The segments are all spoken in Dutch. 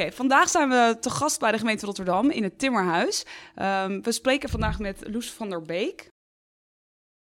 Oké, vandaag zijn we te gast bij de gemeente Rotterdam in het Timmerhuis. Ehm, we spreken vandaag met Loes van der Beek.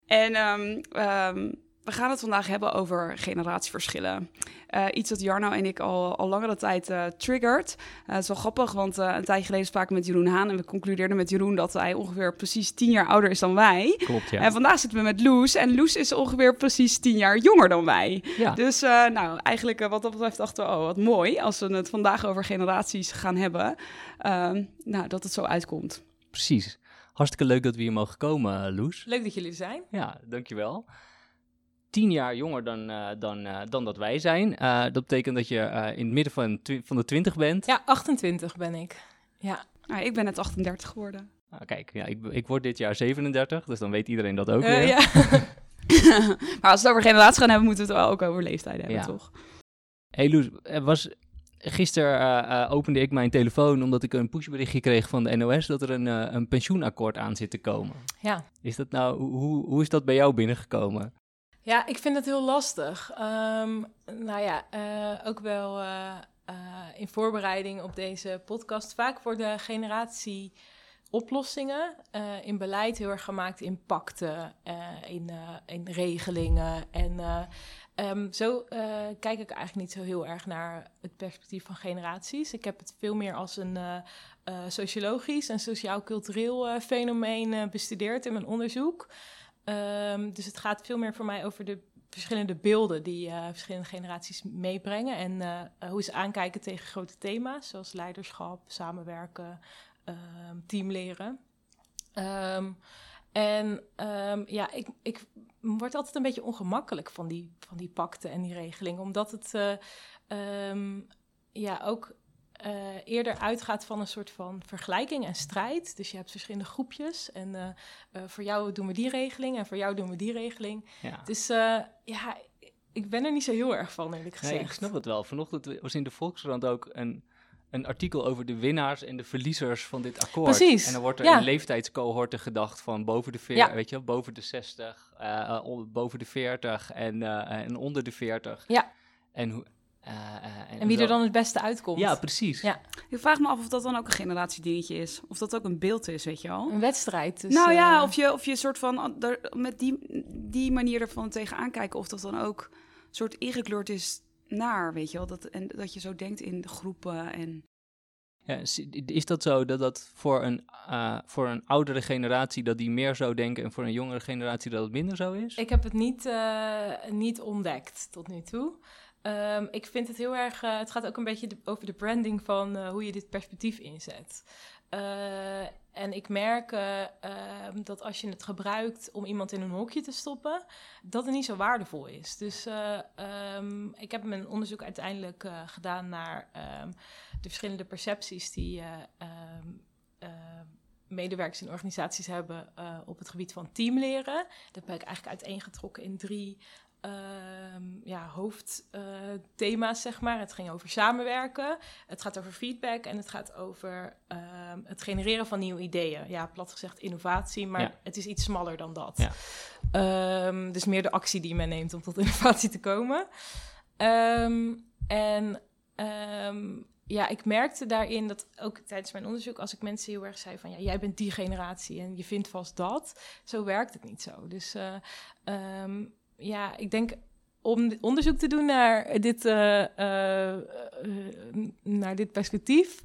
En ehm, ehm, we gaan het vandaag hebben over generatieverschillen. Uh, iets dat Jarno en ik al, al langere tijd uh, triggert. Uh, het is wel grappig, want een tijdje geleden spraken we met Jeroen Haan... en we concludeerden met Jeroen dat hij ongeveer precies tien jaar ouder is dan wij. Klopt, ja. En vandaag zitten we met Loes en Loes is ongeveer precies tien jaar jonger dan wij. Ja. Dus nou, eigenlijk wat dat betreft dachten we, oh wat mooi... als we het vandaag over generaties gaan hebben, ehm, nou, dat het zo uitkomt. Precies. Hartstikke leuk dat we hier mogen komen, Loes. Leuk dat jullie er zijn. Ja, dankjewel tien jaar jonger dan, uh, dan, uh, dan dat wij zijn. Uh, dat betekent dat je in het midden van, van de twintig bent. Ja, 28 ben ik. Ja. Nou, ik ben net 38 geworden. Ah, kijk, ja, ik, ik word dit jaar 37, dus dan weet iedereen dat ook weer. Ja. maar als we het over generatie gaan hebben, moeten we het wel ook over leeftijd hebben, ja. toch? Hey Loes, er was... Gisteren opende ik mijn telefoon omdat ik een pushberichtje kreeg van de NOS dat er een, een pensioenakkoord aan zit te komen. Ja. Is dat nou, hoe, hoe is dat bij jou binnengekomen? Ja, ik vind het heel lastig. Um, nou ja, uh, ook wel uh, uh, in voorbereiding op deze podcast. Vaak worden generatie oplossingen in beleid heel erg gemaakt in pakten, in, in regelingen. En um, zo kijk ik eigenlijk niet zo heel erg naar het perspectief van generaties. Ik heb het veel meer als een sociologisch en sociaal-cultureel fenomeen bestudeerd in mijn onderzoek. Um, dus het gaat veel meer voor mij over de verschillende beelden die uh, verschillende generaties meebrengen. En uh, hoe ze aankijken tegen grote thema's, zoals leiderschap, samenwerken, um, teamleren. Um, en ja, ik, ik word altijd een beetje ongemakkelijk van die, van die pakten en die regelingen, omdat het uh, ja, ook uh, eerder uitgaat van een soort van vergelijking en strijd. Dus je hebt verschillende groepjes. En uh, uh, voor jou doen we die regeling en voor jou doen we die regeling. Ja. Dus ja, ik ben er niet zo heel erg van, eerlijk gezegd. Nee, ik snap het wel. Vanochtend was in de Volkskrant ook een, een artikel over de winnaars en de verliezers van dit akkoord. Precies. En dan wordt er ja. in leeftijdscohorten gedacht van boven de, veer, Ja. weet je, boven de 60, uh, on- boven de 40 en, en onder de 40. Ja. En, hoe, uh, En wie er dan het beste uitkomt. Ja, precies. Ja. Ik vraag me af of dat dan ook een generatiedingetje is. Of dat ook een beeld is, weet je wel. Een wedstrijd. Dus, nou ja, eh, of je, of je soort van er, met die, die manier ervan tegenaan kijken, of dat dan ook soort ingekleurd is naar, weet je wel. Dat, en dat je zo denkt in de groepen en... Ja, is- is dat zo dat dat voor een, uh, voor een oudere generatie dat die meer zo denken en voor een jongere generatie dat het minder zo is? Ik heb het niet, uh, niet ontdekt tot nu toe. Um, ik vind het heel erg. Uh, het gaat ook een beetje over de branding van uh, hoe je dit perspectief inzet. Uh, en ik merk dat als je het gebruikt om iemand in een hokje te stoppen, dat het niet zo waardevol is. Dus um, ik heb mijn onderzoek uiteindelijk gedaan naar de verschillende percepties die medewerkers in organisaties hebben op het gebied van teamleren. Dat ben ik eigenlijk uiteengetrokken in drie ja, hoofdthema's, zeg maar. Het ging over samenwerken, het gaat over feedback en het gaat over het genereren van nieuwe ideeën. Ja, plat gezegd innovatie, maar Ja. het is iets smaller dan dat. Ja. Ehm, dus meer de actie die men neemt om tot innovatie te komen. Ehm, en ehm, ja, ik merkte daarin dat ook tijdens mijn onderzoek, als ik mensen heel erg zei van ja, jij bent die generatie en je vindt vast dat, zo werkt het niet zo. Dus uh, um, ja, ik denk om onderzoek te doen naar dit, uh, uh, naar dit perspectief.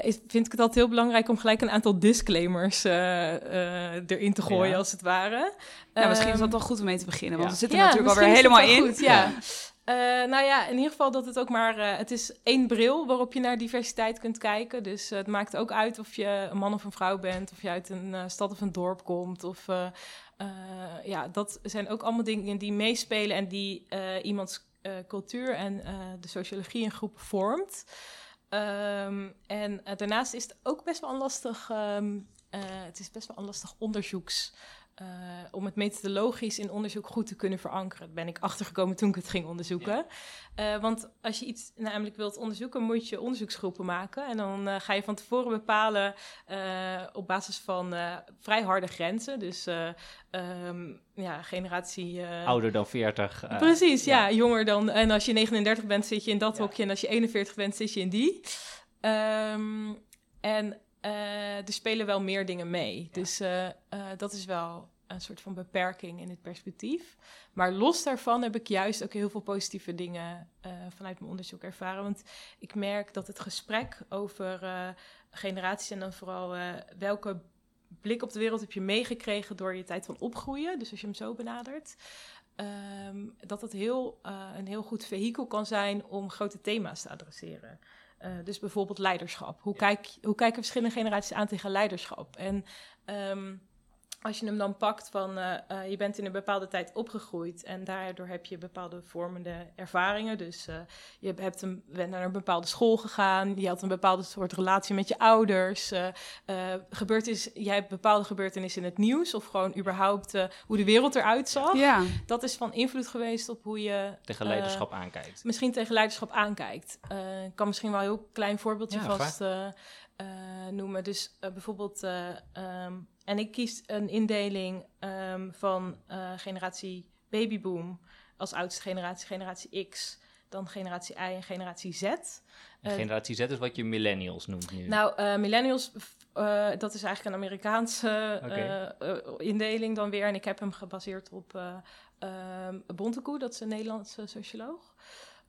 Is, vind ik het altijd heel belangrijk om gelijk een aantal disclaimers erin te gooien, Ja. als het ware. Ja, misschien is dat Ehm, wel goed om mee te beginnen, want Ja. we zitten ja, natuurlijk alweer helemaal in. Goed, ja. Nou ja, in ieder geval dat het ook maar... Het is één bril waarop je naar diversiteit kunt kijken. Dus het maakt ook uit of je een man of een vrouw bent... of je uit een stad of een dorp komt. Of, ja, dat zijn ook allemaal dingen die meespelen... en die iemands cultuur en de sociologie in groep vormt. Um, en daarnaast is het ook best wel een lastig... Um, het is best wel een lastig onderzoeks... Uh, om het methodologisch in onderzoek goed te kunnen verankeren. Daar ben ik achtergekomen toen ik het ging onderzoeken. Ja. Uh, want als je iets namelijk wilt onderzoeken, moet je onderzoeksgroepen maken. En dan uh, ga je van tevoren bepalen op basis van vrij harde grenzen. Dus um, ja, generatie... Ouder dan 40. Precies, ja. ja. Jonger dan... En als je 39 bent, zit je in dat ja. hokje. En als je 41 bent, zit je in die. Um, en er spelen wel meer dingen mee. Dus uh, uh, dat is wel een soort van beperking in het perspectief. Maar los daarvan heb ik juist ook heel veel positieve dingen vanuit mijn onderzoek ervaren. Want ik merk dat het gesprek over generaties en dan vooral welke blik op de wereld heb je meegekregen door je tijd van opgroeien. Dus als je hem zo benadert. Um, dat het heel, een heel goed vehikel kan zijn om grote thema's te adresseren. Uh, dus bijvoorbeeld leiderschap. Hoe, kijk, hoe kijken verschillende generaties aan tegen leiderschap? En um, als je hem dan pakt van uh, uh, je bent in een bepaalde tijd opgegroeid en daardoor heb je bepaalde vormende ervaringen. Dus uh, je hebt een, bent naar een bepaalde school gegaan, je had een bepaalde soort relatie met je ouders. gebeurd is, jij hebt bepaalde gebeurtenissen in het nieuws of gewoon überhaupt hoe de wereld eruit zag. Ja. Dat is van invloed geweest op hoe je tegen leiderschap aankijkt. Misschien tegen leiderschap aankijkt. Ik kan misschien wel een heel klein voorbeeldje ja, vast noemen. Dus bijvoorbeeld. Um, en ik kies een indeling um, van uh, generatie babyboom als oudste generatie, generatie X, dan generatie Y en generatie Z. Uh, generatie Z is wat je millennials noemt nu. Nou, uh, millennials, dat is eigenlijk een Amerikaanse okay. indeling dan weer. En ik heb hem gebaseerd op um, Bontekoe, dat is een Nederlandse socioloog.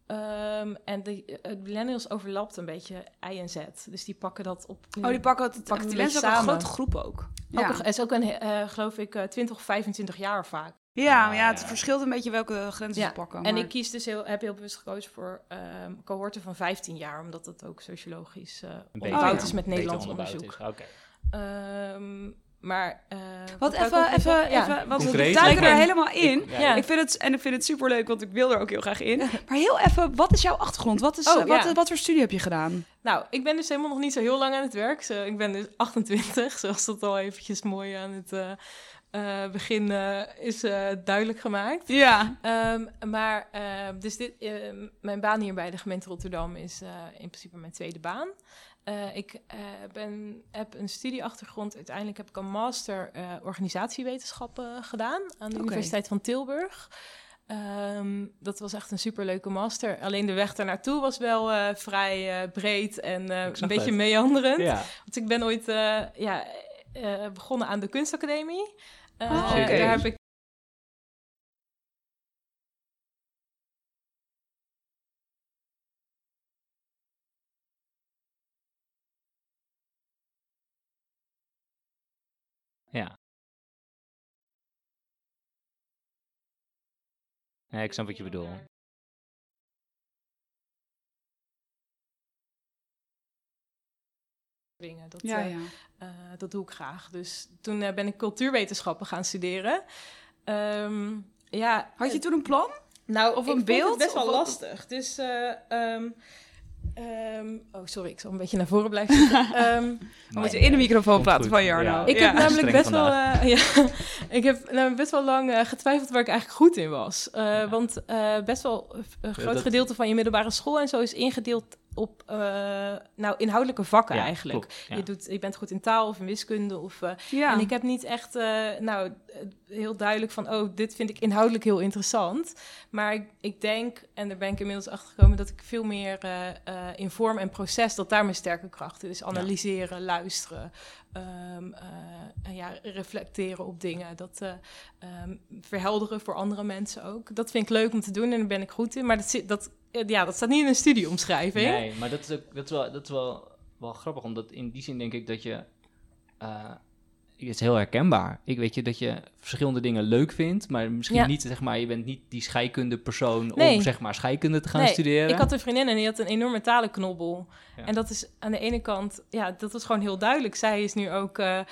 Um, en de millennials overlapt een beetje I en Z. Dus die pakken dat op. Oh, die pakken het. Pakken die mensen samen. ook een grote groep ook. Ja. ook is ook een, uh, geloof ik, uh, 20 of 25 jaar vaak. Ja, maar ja, het verschilt een beetje welke grenzen ja. ze pakken. Maar... En ik kies dus heel, heb heel bewust gekozen voor um, cohorten van 15 jaar, omdat dat ook sociologisch uh, onderbouwd is met Nederlands onderzoek. Oké. Okay. Um, maar. Uh, wat even, even, ja. even, want we duiken er helemaal in. Ik, ja. ik vind het en ik vind het super leuk, want ik wil er ook heel graag in. Maar heel even, wat is jouw achtergrond? Wat, is, oh, wat, wat voor studie heb je gedaan? Nou, ik ben dus helemaal nog niet zo heel lang aan het werk. Zo, ik ben dus 28, zoals dat al eventjes mooi aan het uh, uh, begin uh, is duidelijk gemaakt. Ja. Um, maar dus dit, mijn baan hier bij de gemeente Rotterdam is in principe mijn tweede baan. Uh, ik uh, ben, heb een studieachtergrond. Uiteindelijk heb ik een master uh, organisatiewetenschappen gedaan aan de okay. Universiteit van Tilburg. Um, dat was echt een superleuke master. Alleen de weg daar naartoe was wel vrij breed en een beetje het. meanderend. Ja. Want ik ben ooit ja, begonnen aan de kunstacademie. Oh, okay. Daar heb ik Ja. Ja, ik snap wat je bedoelt. Dingen. Dat, ja, uh, ja. Uh, dat doe ik graag. Dus toen uh, ben ik cultuurwetenschappen gaan studeren. Um, ja, Had je toen een plan? Nou, of een beeld? best wel lastig. Dus um, Um, oh, sorry, ik zal een beetje naar voren blijven um, We moeten in de microfoon praten van Jarno. Ja. Ik heb namelijk best wel, uh, ja, ik heb namelijk best wel lang uh, getwijfeld waar ik eigenlijk goed in was. Uh, ja. Want best wel een groot dat... gedeelte van je middelbare school en zo is ingedeeld op uh, nou, inhoudelijke vakken ja, eigenlijk. Klopt, ja. je, doet, je bent goed in taal of in wiskunde. Of, uh, ja. En ik heb niet echt uh, nou, heel duidelijk van... oh, dit vind ik inhoudelijk heel interessant. Maar ik, ik denk, en daar ben ik inmiddels achter gekomen... dat ik veel meer in vorm en proces... dat daar mijn sterke krachten is. Analyseren, ja. luisteren, um, ja, reflecteren op dingen. Dat um, verhelderen voor andere mensen ook. Dat vind ik leuk om te doen en daar ben ik goed in. Maar dat, dat eh, ja, dat staat niet in een studieomschrijving. Nee, maar dat is, ook, dat is, wel, dat is wel, wel grappig, omdat in die zin denk ik dat je... Uh, is heel herkenbaar. Ik weet je dat je verschillende dingen leuk vindt, maar misschien Ja. niet, zeg maar, je bent niet die scheikunde persoon Nee. om, zeg maar, scheikunde te gaan Nee, studeren. Ik had een vriendin en die had een enorme talenknobbel. Ja. En dat is aan de ene kant, ja, dat was gewoon heel duidelijk. Zij is nu ook, eh, eh,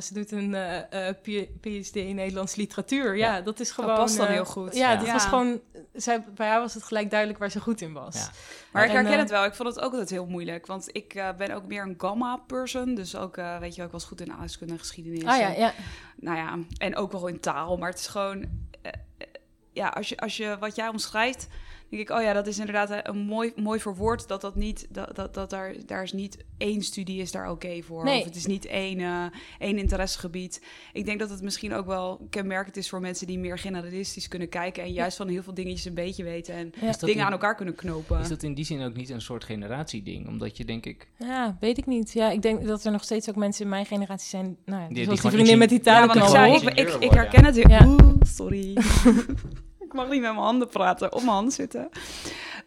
ze doet een eh, eh, PhD in Nederlands literatuur. Ja, Ja. dat is Dat gewoon... past dan heel goed. Ja, Ja. dat Ja. was gewoon, zij, bij haar was het gelijk duidelijk waar ze goed in was. Ja. Maar ik En, herken het wel. Ik vond het ook altijd heel moeilijk. Want ik ben ook meer een gamma-person. Dus ook, eh, weet je, wel, ik was goed in aardrijkskunde en geschiedenis. Ah ja, En, ja. Nou ja, en ook wel in taal. Maar het is gewoon... eh, eh, ja, als je, als je wat jij omschrijft... denk ik, oh ja, dat is inderdaad eh, een mooi, mooi verwoord. Dat dat niet... Dat, dat, dat daar, daar is niet één studie is daar oké voor. Nee. Of het is niet één, eh, één interessegebied. Ik denk dat het misschien ook wel kenmerkend is voor mensen... die meer generalistisch kunnen kijken... en juist van heel veel dingetjes een beetje weten... en Ja. Dingen in- aan elkaar kunnen knopen. Is dat in die zin ook niet een soort generatieding? Omdat je, denk ik... Ja, weet ik niet. Ja, ik denk dat er nog steeds ook mensen in mijn generatie zijn. Nou ja, Die- zoals die die, vriendin met die Ja, want ik, zei, ik, ik, ik Ingenieur herken het. Ja. Oeh, sorry. ik mag niet met mijn handen praten, op mijn hand zitten.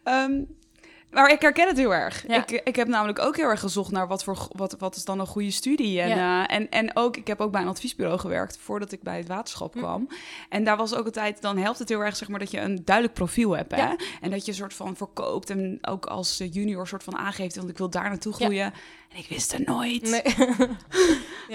Ehm, maar ik herken het heel erg. Ja. Ik, ik heb namelijk ook heel erg gezocht naar wat, voor, wat, wat is dan een goede studie. En, Ja. eh, en, en ook, ik heb ook bij een adviesbureau gewerkt voordat ik bij het waterschap Hm. kwam. En daar was ook altijd, dan helpt het heel erg zeg maar, dat je een duidelijk profiel hebt. Hè? Ja. En dat je een soort van verkoopt en ook als junior soort van aangeeft, want ik wil daar naartoe Ja. groeien. En ik wist het nooit. Nee.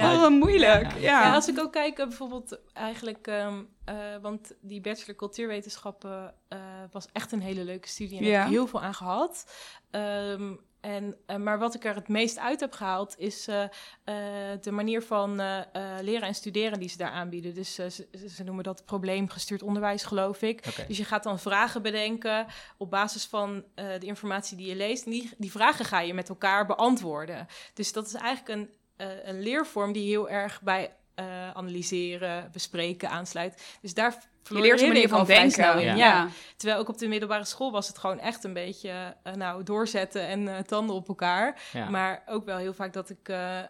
ja. Oh, wat moeilijk. Ja. Ja, Ja, als ik ook kijk, eh, bijvoorbeeld eigenlijk, ehm, eh, want die bachelor cultuurwetenschappen eh, was echt een hele leuke studie en Ja. heb ik heel veel aan gehad. Ehm, en, eh, maar wat ik er het meest uit heb gehaald is de manier van leren en studeren die ze daar aanbieden. Dus ze, ze noemen dat probleemgestuurd onderwijs, geloof ik. Dus je gaat dan vragen bedenken op basis van de informatie die je leest. En die, die vragen ga je met elkaar beantwoorden. Dus dat is eigenlijk een, een leervorm die heel erg bij eh, analyseren, bespreken aansluit. Dus daar je leert een manier van vrij denken. snel in. Ja. Ja. Terwijl ook op de middelbare school was het gewoon echt een beetje eh, nou, doorzetten en eh, tanden op elkaar. Ja. Maar ook wel heel vaak dat ik eh, eh,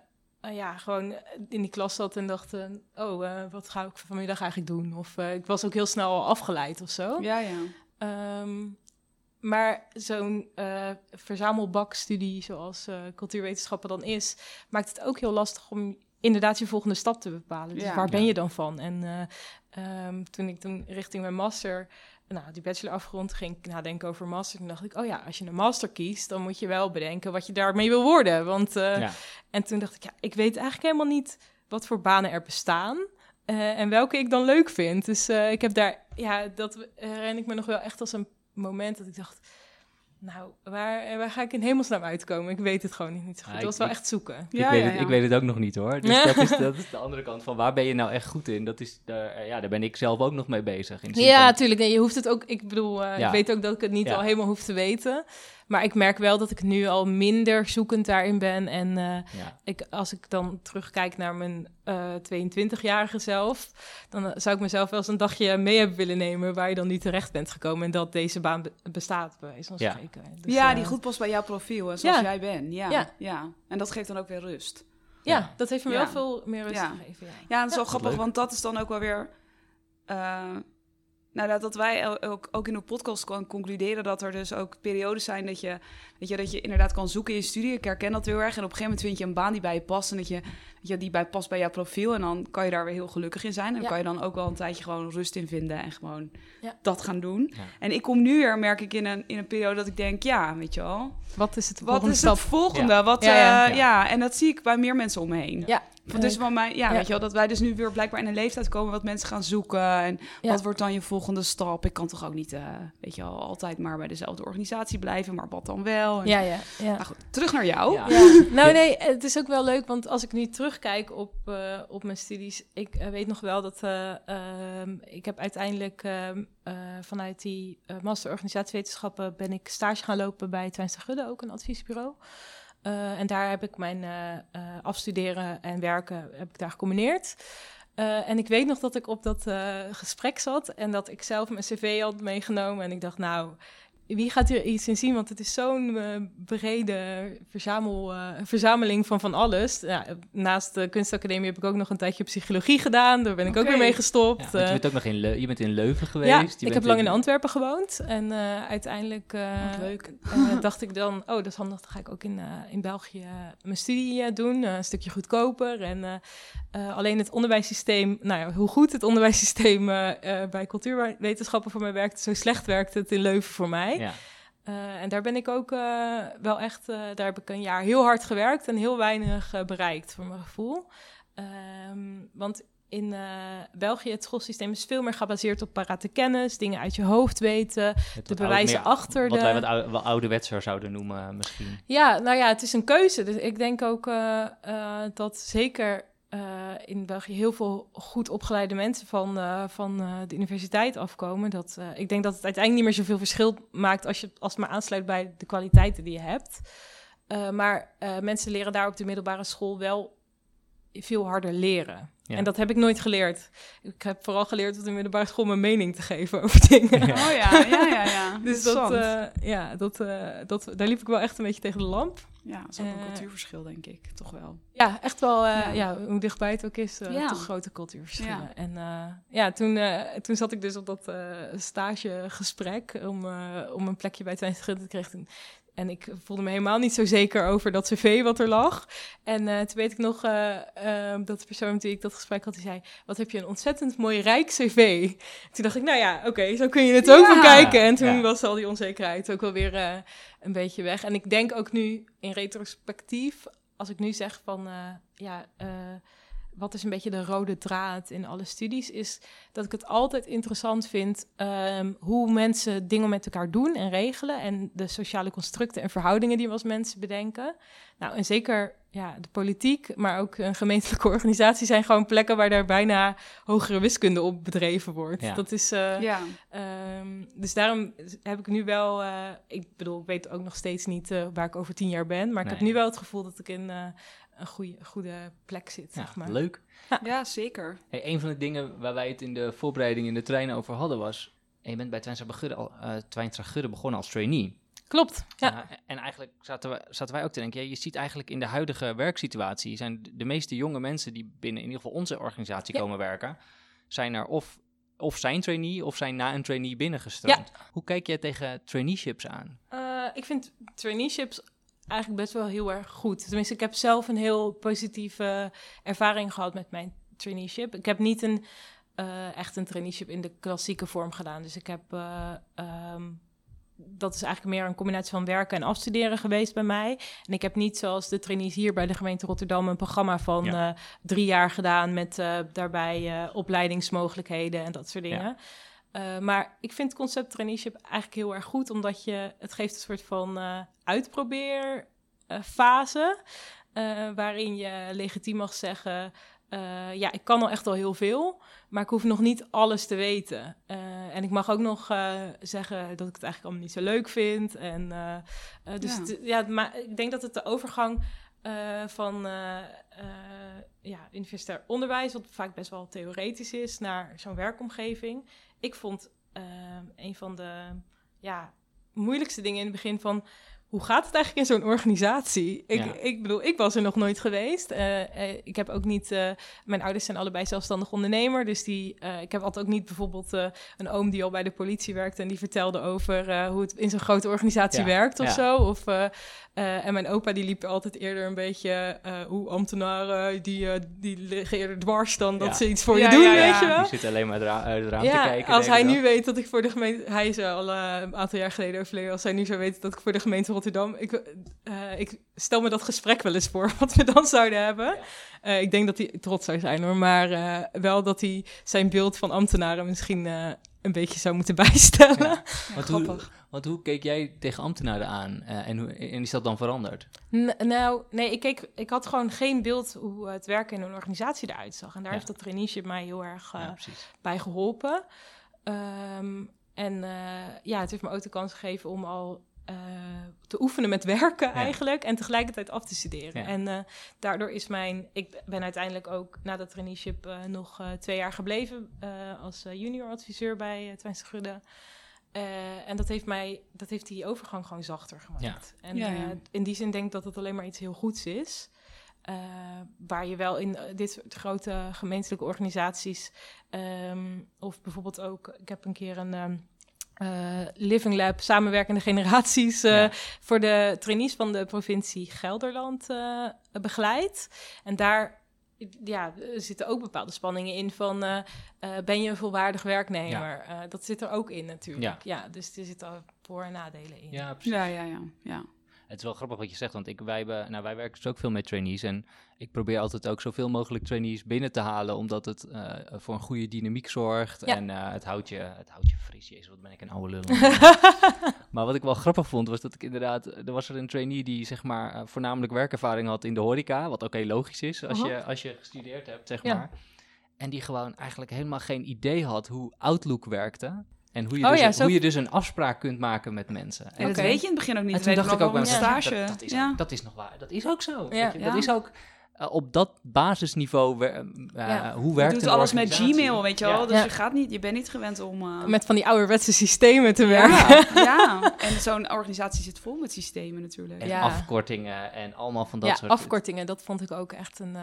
ja, gewoon in die klas zat en dacht... oh, eh, wat ga ik vanmiddag eigenlijk doen? Of eh, ik was ook heel snel al afgeleid of zo. Ja, ja. Ehm, maar zo'n eh, verzamelbakstudie zoals eh, cultuurwetenschappen dan is... maakt het ook heel lastig om inderdaad je volgende stap te bepalen. Dus Ja. waar ben Ja. je dan van? En eh, ehm, toen ik toen richting mijn master... Nou, die bachelor afgerond ging ik nadenken over master. Toen dacht ik, oh ja, als je een master kiest... dan moet je wel bedenken wat je daarmee wil worden. Want, eh, Ja. En toen dacht ik, ja, ik weet eigenlijk helemaal niet... wat voor banen er bestaan... eh, en welke ik dan leuk vind. Dus eh, ik heb daar, ja, dat herinner ik me nog wel echt als een moment dat ik dacht, nou, waar, waar ga ik in hemelsnaam uitkomen? Ik weet het gewoon niet zo goed. Was wel ik- echt zoeken. Ik, Ja, weet ja, het, ja. ik weet het ook nog niet hoor. Dus Ja. dat, is, dat is de andere kant van waar ben je nou echt goed in? Dat is, daar, ja, daar ben ik zelf ook nog mee bezig. In Ja, van- tuurlijk. Nee, je hoeft het ook. Ik bedoel, eh, Ja. ik weet ook dat ik het niet Ja. al helemaal hoef te weten. Maar ik merk wel dat ik nu al minder zoekend daarin ben. En eh, ja. ik, als ik dan terugkijk naar mijn eh 22-jarige zelf, dan eh, zou ik mezelf wel eens een dagje mee hebben willen nemen waar je dan niet terecht bent gekomen en dat deze baan be- bestaat, bij wijze van Ja. spreken. Dus, ja, eh, die goed past bij jouw profiel en zoals Ja. jij bent. Ja, ja. Ja. En dat geeft dan ook weer rust. Ja, Ja. dat heeft me Ja. wel veel meer rust Ja. gegeven. Ja. Ja, dat is wel grappig, leuk. want dat is dan ook wel weer... eh, nou, dat, dat wij ook, ook in de podcast kan concluderen dat er dus ook periodes zijn dat je, weet je, dat je inderdaad kan zoeken in je studie. Ik herken dat heel erg. En op een gegeven moment vind je een baan die bij je past en dat je, weet je die bij past bij jouw profiel. En dan kan je daar weer heel gelukkig in zijn. En Ja. kan je dan ook wel een tijdje gewoon rust in vinden en gewoon Ja. dat gaan doen. Ja. En ik kom nu weer, merk ik, in een, in een periode dat ik denk, ja, weet je wel, Wat is het wat volgende is stap? het volgende? Ja. Wat, Ja, ja. eh, ja. en dat zie ik bij meer mensen om me heen. Ja, Dus van mij, ja, Ja. weet je wel, dat wij dus nu weer blijkbaar in een leeftijd komen wat mensen gaan zoeken. En Ja. wat wordt dan je volgende stap? Ik kan toch ook niet, eh, weet je wel, altijd maar bij dezelfde organisatie blijven, maar wat dan wel? En, ja, ja. ja. Nou goed, terug naar jou. Nou nee, het is ook wel leuk, want als ik nu terugkijk op, eh, op mijn studies, ik eh, weet nog wel dat eh, ehm, ik heb uiteindelijk ehm, eh, vanuit die master organisatiewetenschappen ben ik stage gaan lopen bij Twijns de Gudde, ook een adviesbureau. Eh, en daar heb ik mijn eh, eh, afstuderen en werken heb ik daar gecombineerd. En ik weet nog dat ik op dat gesprek zat en dat ik zelf mijn cv had meegenomen. En ik dacht, nou, wie gaat hier iets in zien? Want het is zo'n uh, brede verzamel, uh, verzameling van van alles. Ja, naast de kunstacademie heb ik ook nog een tijdje psychologie gedaan. Daar ben ik okay. ook weer mee gestopt. Ja, je, bent ook nog in Le je bent in Leuven geweest. Ja, je ik heb lang in Antwerpen gewoond. En uh, uiteindelijk dacht ik dan, oh, dat is handig. Dan ga ik ook in, in België mijn studie doen. een stukje goedkoper. En alleen het onderwijssysteem, nou ja, hoe goed het onderwijssysteem bij cultuurwetenschappen voor mij werkte, zo slecht werkte het in Leuven voor mij. Ja. Uh, en daar ben ik ook uh, wel echt, uh, daar heb ik een jaar heel hard gewerkt en heel weinig bereikt voor mijn gevoel. Um, want in België het schoolsysteem is veel meer gebaseerd op parate kennis, dingen uit je hoofd weten, de bewijzen oude, achter wat de... Wat wij wat wel ouderwetser zouden noemen misschien. Ja, nou ja, het is een keuze. Dus ik denk ook dat zeker uh, in België heel veel goed opgeleide mensen van, uh, van uh, de universiteit afkomen. Dat, ik denk dat het uiteindelijk niet meer zoveel verschil maakt als, je, als het maar aansluit bij de kwaliteiten die je hebt. maar mensen leren daar op de middelbare school wel veel harder leren. Ja. En dat heb ik nooit geleerd. Ik heb vooral geleerd op de middelbare school mijn mening te geven over dingen. Ja. Oh ja, ja, ja. ja. dus dat, ja, dat, dat, daar liep ik wel echt een beetje tegen de lamp. Ja, dat is ook een cultuurverschil, denk ik. Toch wel. Ja, echt wel. Uh, ja. ja. hoe dichtbij het ook is, uh, ja. toch grote cultuurverschillen. Ja. En ja, toen, toen zat ik dus op dat stagegesprek om, om een plekje bij Twente te krijgen. En ik voelde me helemaal niet zo zeker over dat cv wat er lag. En uh, toen weet ik nog uh, uh, dat de persoon met wie ik dat gesprek had, die zei... Wat heb je een ontzettend mooi rijk cv. Toen dacht ik, nou ja, oké, okay, zo kun je het ook ja. bekijken. En toen ja. was al die onzekerheid ook wel weer een beetje weg. En ik denk ook nu in retrospectief, als ik nu zeg van... ja, wat is een beetje de rode draad in alle studies, is dat ik het altijd interessant vind um, hoe mensen dingen met elkaar doen en regelen en de sociale constructen en verhoudingen die we als mensen bedenken. Nou, en zeker ja, de politiek, maar ook een gemeentelijke organisatie zijn gewoon plekken waar daar bijna hogere wiskunde op bedreven wordt. Ja. Dat is, uh, ja. Um, dus daarom heb ik nu wel, uh, ik bedoel, ik weet ook nog steeds niet uh, waar ik over tien jaar ben, maar nee. ik heb nu wel het gevoel dat ik in een goede, goede plek zit. Ja, zeg maar. Leuk. Ja, zeker. Hey, een van de dingen waar wij het in de voorbereiding in de trein over hadden was... En je bent bij Twijnstra Gudde, al, uh, Gudde begonnen als trainee. Klopt, ja. Uh, en eigenlijk zaten, we, zaten wij ook te denken... Ja, je ziet eigenlijk in de huidige werksituatie... zijn de meeste jonge mensen die binnen in ieder geval onze organisatie ja. komen werken... zijn er of, of zijn trainee of zijn na een trainee binnengestroomd. Ja. Hoe kijk jij tegen traineeships aan? Uh, ik vind traineeships eigenlijk best wel heel erg goed. Tenminste, ik heb zelf een heel positieve ervaring gehad met mijn traineeship. Ik heb niet een, uh, echt een traineeship in de klassieke vorm gedaan. Dus ik heb... Uh, um, dat is eigenlijk meer een combinatie van werken en afstuderen geweest bij mij. En ik heb niet zoals de trainees hier bij de gemeente Rotterdam een programma van ja. uh, drie jaar gedaan met daarbij opleidingsmogelijkheden en dat soort dingen. Ja. Maar ik vind het concept traineeship eigenlijk heel erg goed, omdat je het geeft een soort van uitprobeerfase. Uh, waarin je legitiem mag zeggen: ja, ik kan al echt al heel veel, maar ik hoef nog niet alles te weten. En ik mag ook nog zeggen dat ik het eigenlijk allemaal niet zo leuk vind. En, dus ja. Het, ja, maar ik denk dat het de overgang van ja, universitair onderwijs, wat vaak best wel theoretisch is, naar zo'n werkomgeving. Ik vond een van de ja, moeilijkste dingen in het begin van hoe gaat het eigenlijk in zo'n organisatie? Ik, ja. ik bedoel, ik was er nog nooit geweest. Uh, uh, ik heb ook niet. Uh, mijn ouders zijn allebei zelfstandig ondernemer. Dus die, ik heb altijd ook niet bijvoorbeeld een oom die al bij de politie werkt en die vertelde over hoe het in zo'n grote organisatie ja. werkt of ja. zo. Of, en mijn opa die liep altijd eerder een beetje hoe ambtenaren die, die liggen eerder dwars dan dat ze iets voor je doen, weet je wel. Die zit alleen maar uit het raam te kijken. Als hij nu weet dat ik voor de gemeente. Hij is al een aantal jaar geleden overleden. Als hij nu zou weten dat ik voor de gemeente Rotterdam. Ik, uh, ik stel me dat gesprek wel eens voor, wat we dan zouden hebben. Uh, ik denk dat hij trots zou zijn hoor, maar uh, wel dat hij zijn beeld van ambtenaren misschien een beetje zou moeten bijstellen. Ja. Want, hoe, want hoe keek jij tegen ambtenaren aan en, hoe, en is dat dan veranderd? N nou, nee, ik, keek, ik had gewoon geen beeld hoe het werken in een organisatie eruit zag. En daar ja. heeft dat traineeship mij heel erg bij geholpen. Um, en ja, het heeft me ook de kans gegeven om al uh, te oefenen met werken ja. eigenlijk en tegelijkertijd af te studeren. Ja. En uh, daardoor is mijn, ik ben uiteindelijk ook na dat traineeship uh, nog twee jaar gebleven als junior adviseur bij uh, Gudde. eh, en dat heeft, mij, dat heeft die overgang gewoon zachter gemaakt. En Ja, eh, in die zin denk ik dat het alleen maar iets heel goeds is. Eh, waar je wel in eh, dit soort grote gemeentelijke organisaties... ehm, of bijvoorbeeld ook... Ik heb een keer een... ehm, eh, Living Lab, samenwerkende generaties, eh, Ja. voor de trainees van de provincie Gelderland eh, begeleid. En daar ja, zitten ook bepaalde spanningen in van eh, eh, ben je een volwaardig werknemer? Eh, dat zit er ook in natuurlijk. Ja, dus er zitten voor- en nadelen in. Ja, precies. Ja, ja, ja. ja. Het is wel grappig wat je zegt, want ik, wij, hebben, nou, wij werken dus ook veel met trainees. En ik probeer altijd ook zoveel mogelijk trainees binnen te halen, omdat het eh, voor een goede dynamiek zorgt. Ja. En eh, het, houdt je, het houdt je fris. Jezus, wat ben ik een oude lul. maar wat ik wel grappig vond, was dat ik inderdaad... Er was er een trainee die zeg maar eh, voornamelijk werkervaring had in de horeca. Wat ook heel logisch is als, je, als je gestudeerd hebt, zeg Ja. maar. En die gewoon eigenlijk helemaal geen idee had hoe Outlook werkte. En hoe je, Oh dus, ja, een- zo- hoe je dus een afspraak kunt maken met mensen. En dat weet je in het begin ook niet. En toen Dat dacht ik ook bij stage. dat, dat, is, ja. dat is nog waar. Dat is ook zo. Ja. je. Dat Ja. is ook eh, op dat basisniveau, eh, Ja. hoe Je werkt doet een alles met? Gmail, weet je wel. Ja. Dus Ja. je, gaat niet, je bent niet gewend om... eh, Met van die ouderwetse systemen te werken. ja, ja, en zo'n organisatie zit vol met systemen natuurlijk. En Ja. afkortingen en allemaal van dat ja, soort... afkortingen, dat vond ik ook echt een, eh,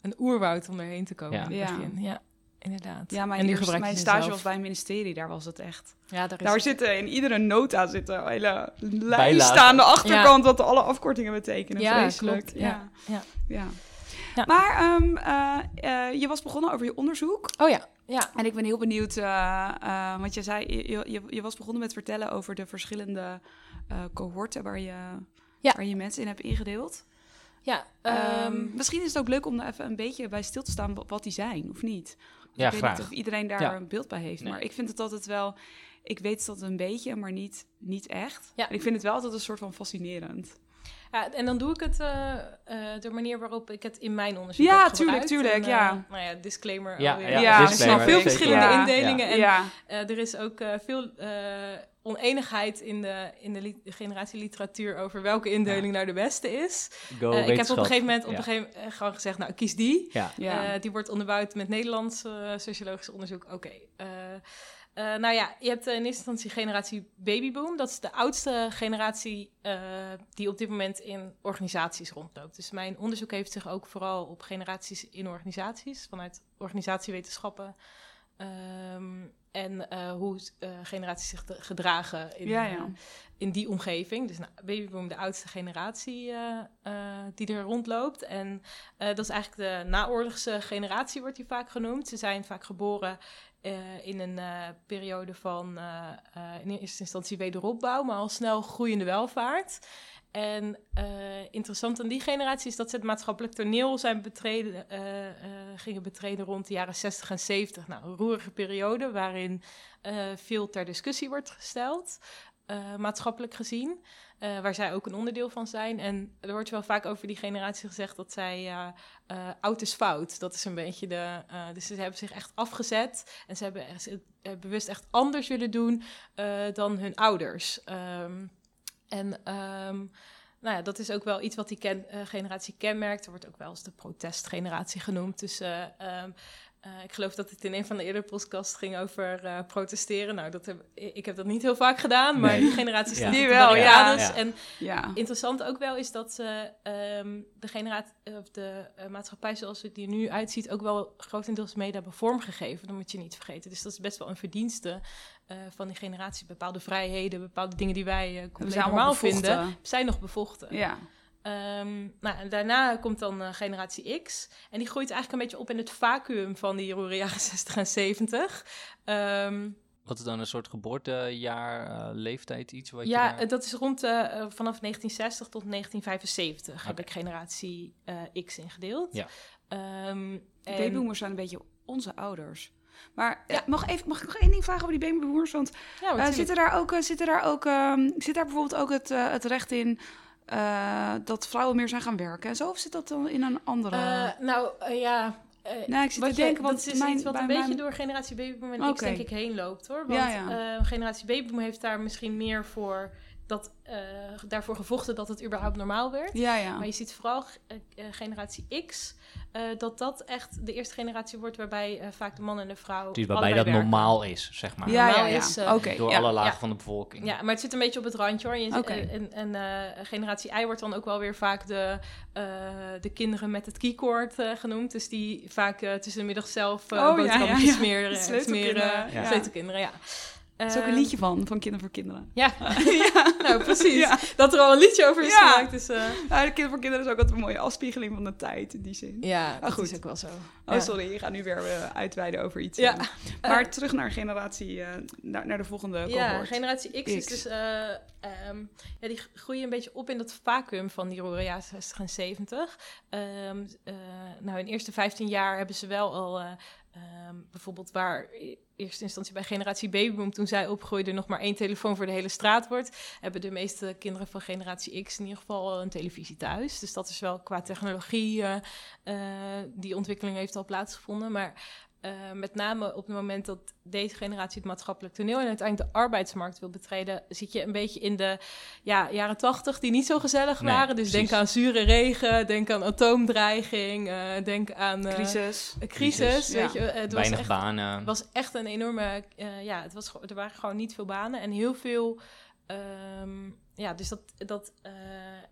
een oerwoud om erheen te komen Ja. in het Ja. begin. Ja, inderdaad. Ja, mijn, en mijn stage zelf. was bij een ministerie, daar was het echt. Ja, daar is Daar het. zitten in iedere nota zitten hele lijst Bijlagen. aan de achterkant wat alle afkortingen betekenen. Ja, Vreselijk. klopt. Ja. Ja. ja. Ja. Maar ehm, eh, eh, je was begonnen over je onderzoek. Oh ja, ja. En ik ben heel benieuwd, eh, eh, want je zei, je, je, je was begonnen met vertellen over de verschillende eh, cohorten waar je, Ja. waar je mensen in hebt ingedeeld. ja Ehm, ehm, misschien is het ook leuk om er even een beetje bij stil te staan wa- wat die zijn, of niet? Ja, ik weet graag. niet of iedereen daar Ja. een beeld bij heeft. Nee. Maar ik vind het altijd wel... Ik weet dat een beetje, maar niet, niet echt. Ja. En ik vind het wel altijd een soort van fascinerend. Ja, en dan doe ik het eh, eh, de manier waarop ik het in mijn onderzoek Ja, heb tuurlijk, gebruikt. tuurlijk, En, ja. eh, nou ja, disclaimer Ja, alweer. ja, Ja, er disclaimer, zijn veel verschillende Ja. indelingen. En ja, eh, er is ook eh, veel eh, oneenigheid in de, in de li- generatie literatuur over welke indeling nou de beste is. Go Eh, ik heb op een gegeven moment op Ja. een gegeven moment eh, gewoon gezegd, nou kies die. Ja, ja. Eh, die wordt onderbouwd met Nederlands eh, sociologisch onderzoek. Oké. eh, eh, nou ja, je hebt eh, in eerste instantie generatie babyboom. Dat is de oudste generatie eh, die op dit moment in organisaties rondloopt. Dus mijn onderzoek heeft zich ook vooral op generaties in organisaties, vanuit organisatiewetenschappen. ehm, en hoe generaties zich gedragen in, Ja, ja. in die omgeving. Dus nou, babyboom, de oudste generatie die er rondloopt. En dat is eigenlijk de naoorlogse generatie, wordt die vaak genoemd. Ze zijn vaak geboren eh, in een eh, periode van eh, in eerste instantie wederopbouw, maar al snel groeiende welvaart. En interessant aan die generatie is dat ze het maatschappelijk toneel zijn betreden, gingen betreden rond de jaren 60 en 70. Nou, een roerige periode waarin veel ter discussie wordt gesteld, eh, maatschappelijk gezien. eh, waar zij ook een onderdeel van zijn. En er wordt wel vaak over die generatie gezegd dat zij eh, oud is fout. Dat is een beetje de. dus ze hebben zich echt afgezet. En ze hebben eh, bewust echt anders willen doen dan hun ouders. Ehm, en ehm, nou ja, dat is ook wel iets wat die ken, generatie kenmerkt. Er wordt ook wel eens de protestgeneratie genoemd. Dus eh, ehm, eh, ik geloof dat het in een van de eerdere podcasts ging over eh, protesteren. Nou, dat heb, ik heb dat niet heel vaak gedaan, maar Nee. die generatie staat wel, ja. Ja. En ja. Interessant ook wel is dat ze ehm, de, generatie, of de eh, maatschappij zoals het die er nu uitziet ook wel grotendeels mede hebben vormgegeven. Dat moet je niet vergeten. Dus dat is best wel een verdienste eh, van die generatie. Bepaalde vrijheden, bepaalde dingen die wij eh We compleet zijn normaal allemaal bevochten. vinden, zijn nog bevochten. Ja. Ehm, nou, en daarna komt dan eh, generatie X. En die groeit eigenlijk een beetje op in het vacuüm van die roere jaren 60 en 70. Ehm, Wat is dan een soort geboortejaar, eh, leeftijd, iets wat ja, je daar- eh, dat is rond vanaf 1960 tot 1975 heb ik generatie eh, X ingedeeld. Ja. Ehm, en- Babyboomers zijn een beetje onze ouders. Maar Ja. mag, even, mag ik nog één ding vragen over die babyboomers? Want Ja, eh, natuurlijk. zit er daar ook, zit er daar ook, ehm, zit daar bijvoorbeeld ook het, het recht in eh, dat vrouwen meer zijn gaan werken en zo? Of zit dat dan in een andere... Eh, nou, eh, ja... Nee, ik zit wat te je- denken, want dat is mijn- iets wat een beetje mijn- door generatie babyboom en X denk ik heen loopt, hoor. Want Ja, ja. generatie babyboom heeft daar misschien meer voor dat, daarvoor gevochten dat het überhaupt normaal werd. Ja, ja. Maar je ziet vooral generatie X, eh, dat dat echt de eerste generatie wordt waarbij eh, vaak de man en de vrouw. Dus waarbij dat werken. normaal is, zeg maar. ja, ja, normaal ja. is, eh, Oké, Door ja. alle lagen Ja. van de bevolking. Ja, maar het zit een beetje op het randje hoor. Je, eh, En, en eh, generatie Y wordt dan ook wel weer vaak de, eh, de kinderen met het keycord eh, genoemd. Dus die vaak eh, tussen de middag zelf uh, Oh, boterhammetjes ja, ja. smeren. Sleutelkinderen, smeren ja. Sleutelkinderen, ja. Er is ook een Ehm, liedje van, van Kinderen voor Kinderen. Ja, ja. nou precies. Ja. Dat er al een liedje over is Ja. gemaakt. Dus, Nou, de Kinderen voor Kinderen is ook altijd een mooie afspiegeling van de tijd in die zin. ja, dat goed. is ook wel zo. Oh, Ja. sorry, je gaat nu weer eh, uitweiden over iets. Ja. eh. Maar terug naar generatie, naar, naar de volgende Ja, cohort. generatie X, is dus... eh, ehm, ja, die groeien een beetje op in dat vacuüm van die jaren jaren 60 en 70. Ehm, eh, nou, in de eerste 15 jaar hebben ze wel al... eh, ehm, bijvoorbeeld waar in eerste instantie bij generatie babyboom... toen zij opgroeiden nog maar één telefoon voor de hele straat wordt... hebben de meeste kinderen van generatie X in ieder geval al een televisie thuis. Dus dat is wel qua technologie... eh, eh, die ontwikkeling heeft al plaatsgevonden. Maar eh, met name op het moment dat deze generatie het maatschappelijk toneel en uiteindelijk de arbeidsmarkt wil betreden, zit je een beetje in de ja, jaren tachtig die niet zo gezellig Nee, waren. Dus precies. denk aan zure regen, denk aan atoomdreiging, eh, denk aan eh, Crisis. een crisis. Crisis, weet je, het was Weinig echt, banen. het was echt een enorme, eh, ja, het was, er waren gewoon niet veel banen en heel veel, ehm, ja, dus dat, dat, eh,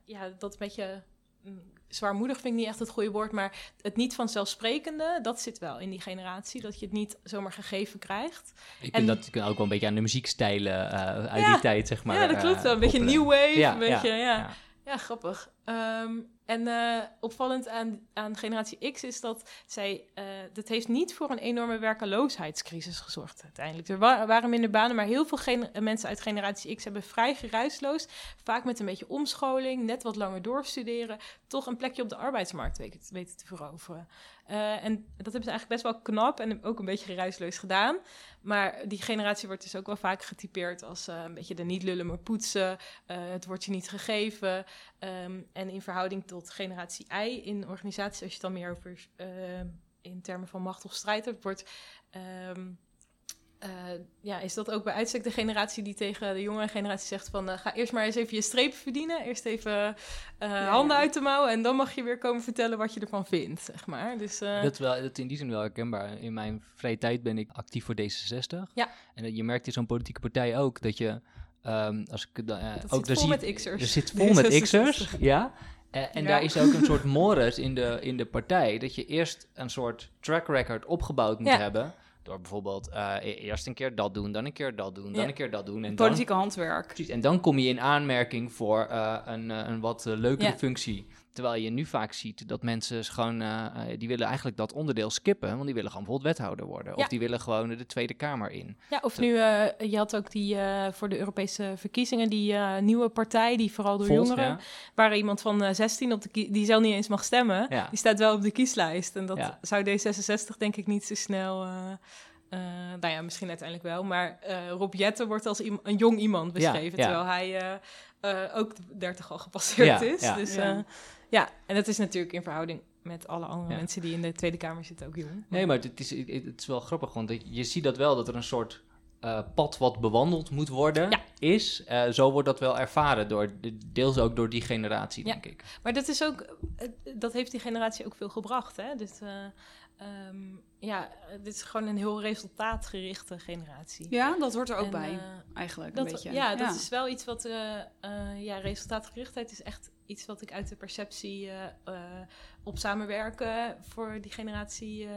ja, dat een beetje mm, zwaarmoedig vind ik niet echt het goede woord, maar het niet vanzelfsprekende, dat zit wel in die generatie, dat je het niet zomaar gegeven krijgt. Ik en- vind dat ook wel een beetje aan de muziekstijlen eh, uit Ja. die tijd, zeg maar. ja, dat klopt wel. Een eh, beetje new wave, Ja, een beetje, ja. ja, ja. ja. grappig. Ehm, en eh, opvallend aan, aan generatie X is dat zij, eh dat heeft niet voor een enorme werkeloosheidscrisis gezorgd uiteindelijk. Er wa- waren minder banen, maar heel veel mensen uit generatie X hebben vrij geruisloos, vaak met een beetje omscholing, net wat langer doorstuderen, toch een plekje op de arbeidsmarkt weten te veroveren. Eh, en dat hebben ze eigenlijk best wel knap en ook een beetje geruisloos gedaan. Maar die generatie wordt dus ook wel vaak getypeerd als eh, een beetje de niet lullen maar poetsen. eh, het wordt je niet gegeven. Ehm, en in verhouding tot generatie I in organisaties, als je het dan meer over in termen van macht of strijd hebt, wordt. ehm, eh, ja, is dat ook bij uitstek de generatie die tegen de jongere generatie zegt van... eh, ga eerst maar eens even je strepen verdienen. Eerst even eh, ja. handen uit de mouw en dan mag je weer komen vertellen wat je ervan vindt, zeg maar. Dus, Dat, wel, dat in die zin wel herkenbaar. In mijn vrije tijd ben ik actief voor D66. Ja. En je merkt in zo'n politieke partij ook dat je... ehm, als ik, dan, ook zit daar vol zie- met X'ers. Er zit vol met D66. X'ers, ja. En Ja. daar is ook een soort mores in de, in de partij. Dat je eerst een soort track record opgebouwd moet Ja. hebben. Door bijvoorbeeld eh, e- eerst een keer dat doen, dan een keer dat doen, dan Ja. een keer dat doen. En dan, Politieke handwerk. precies, en dan kom je in aanmerking voor eh, een, eh, een wat leukere Ja. functie. Terwijl je nu vaak ziet dat mensen gewoon, eh, eh, die willen eigenlijk dat onderdeel skippen. Want die willen gewoon bijvoorbeeld wethouder worden. Ja. Of die willen gewoon de Tweede Kamer in. Ja, of nu, eh, je had ook die eh, voor de Europese verkiezingen, die eh, nieuwe partij, die vooral door Volt, jongeren, ja. waar iemand van eh, 16 op de die zelf niet eens mag stemmen, Ja. die staat wel op de kieslijst. En dat Ja. zou D66 denk ik niet zo snel, eh, eh, nou ja, misschien uiteindelijk wel, maar eh, Rob Jetten wordt als een jong iemand beschreven, ja. terwijl hij eh, eh, ook de 30 al gepasseerd Ja, is. ja. Dus Ja. en dat is natuurlijk in verhouding met alle andere Ja. mensen die in de Tweede Kamer zitten ook jong. Nee, maar het is, het is wel grappig, want je- ziet dat wel, dat er een soort eh, pad wat bewandeld moet worden Ja. is. Eh, zo wordt dat wel ervaren, door, de- deels ook door die generatie, Ja. denk ik. Maar dat is ook, eh, dat heeft die generatie ook veel gebracht. Hè? Eh, ehm, ja, dit is gewoon een heel resultaatgerichte generatie. Ja, dat hoort er ook En, bij, eh, eigenlijk een beetje. ja, dat is wel iets wat, eh, eh, ja, resultaatgerichtheid is echt iets wat ik uit de perceptie op samenwerken voor die generatie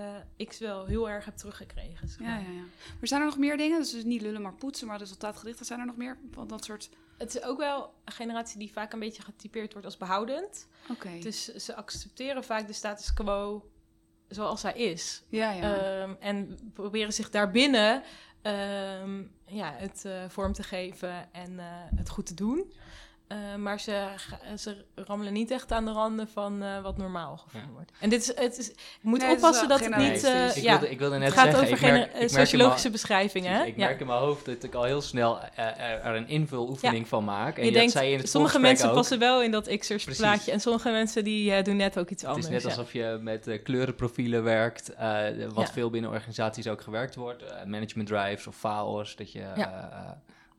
X wel heel erg heb teruggekregen. zeg Ja, maar. ja, ja. Maar zijn er nog meer dingen? Dus, dus niet lullen, maar poetsen, maar resultaatgericht. Zijn er nog meer van dat soort... Het is ook wel een generatie die vaak een beetje getypeerd wordt als behoudend. Oké. Dus ze accepteren vaak de status quo zoals hij is. ja, ja. Ehm, en proberen zich daarbinnen ehm, ja, het eh, vorm te geven en eh, het goed te doen. Eh, maar ze, ze rammelen niet echt aan de randen van eh, wat normaal gevonden Ja. wordt. En dit is, het is, je moet Nee, het is oppassen dat het niet... eh, ik, ja, wilde, ik wilde net het gaat zeggen, over ik merk, sociologische beschrijvingen. hè? Ik Ja. merk in mijn hoofd dat ik al heel snel eh, er, een invuloefening van maak. En je dat denkt, zei je in het sommige mensen ook. passen wel in dat Xers plaatje en sommige mensen die eh, doen net ook iets Het anders. is net ja. alsof je met eh, kleurenprofielen werkt, eh, wat Ja. veel binnen organisaties ook gewerkt wordt. eh, management drives of FAO's, dat je Ja. eh,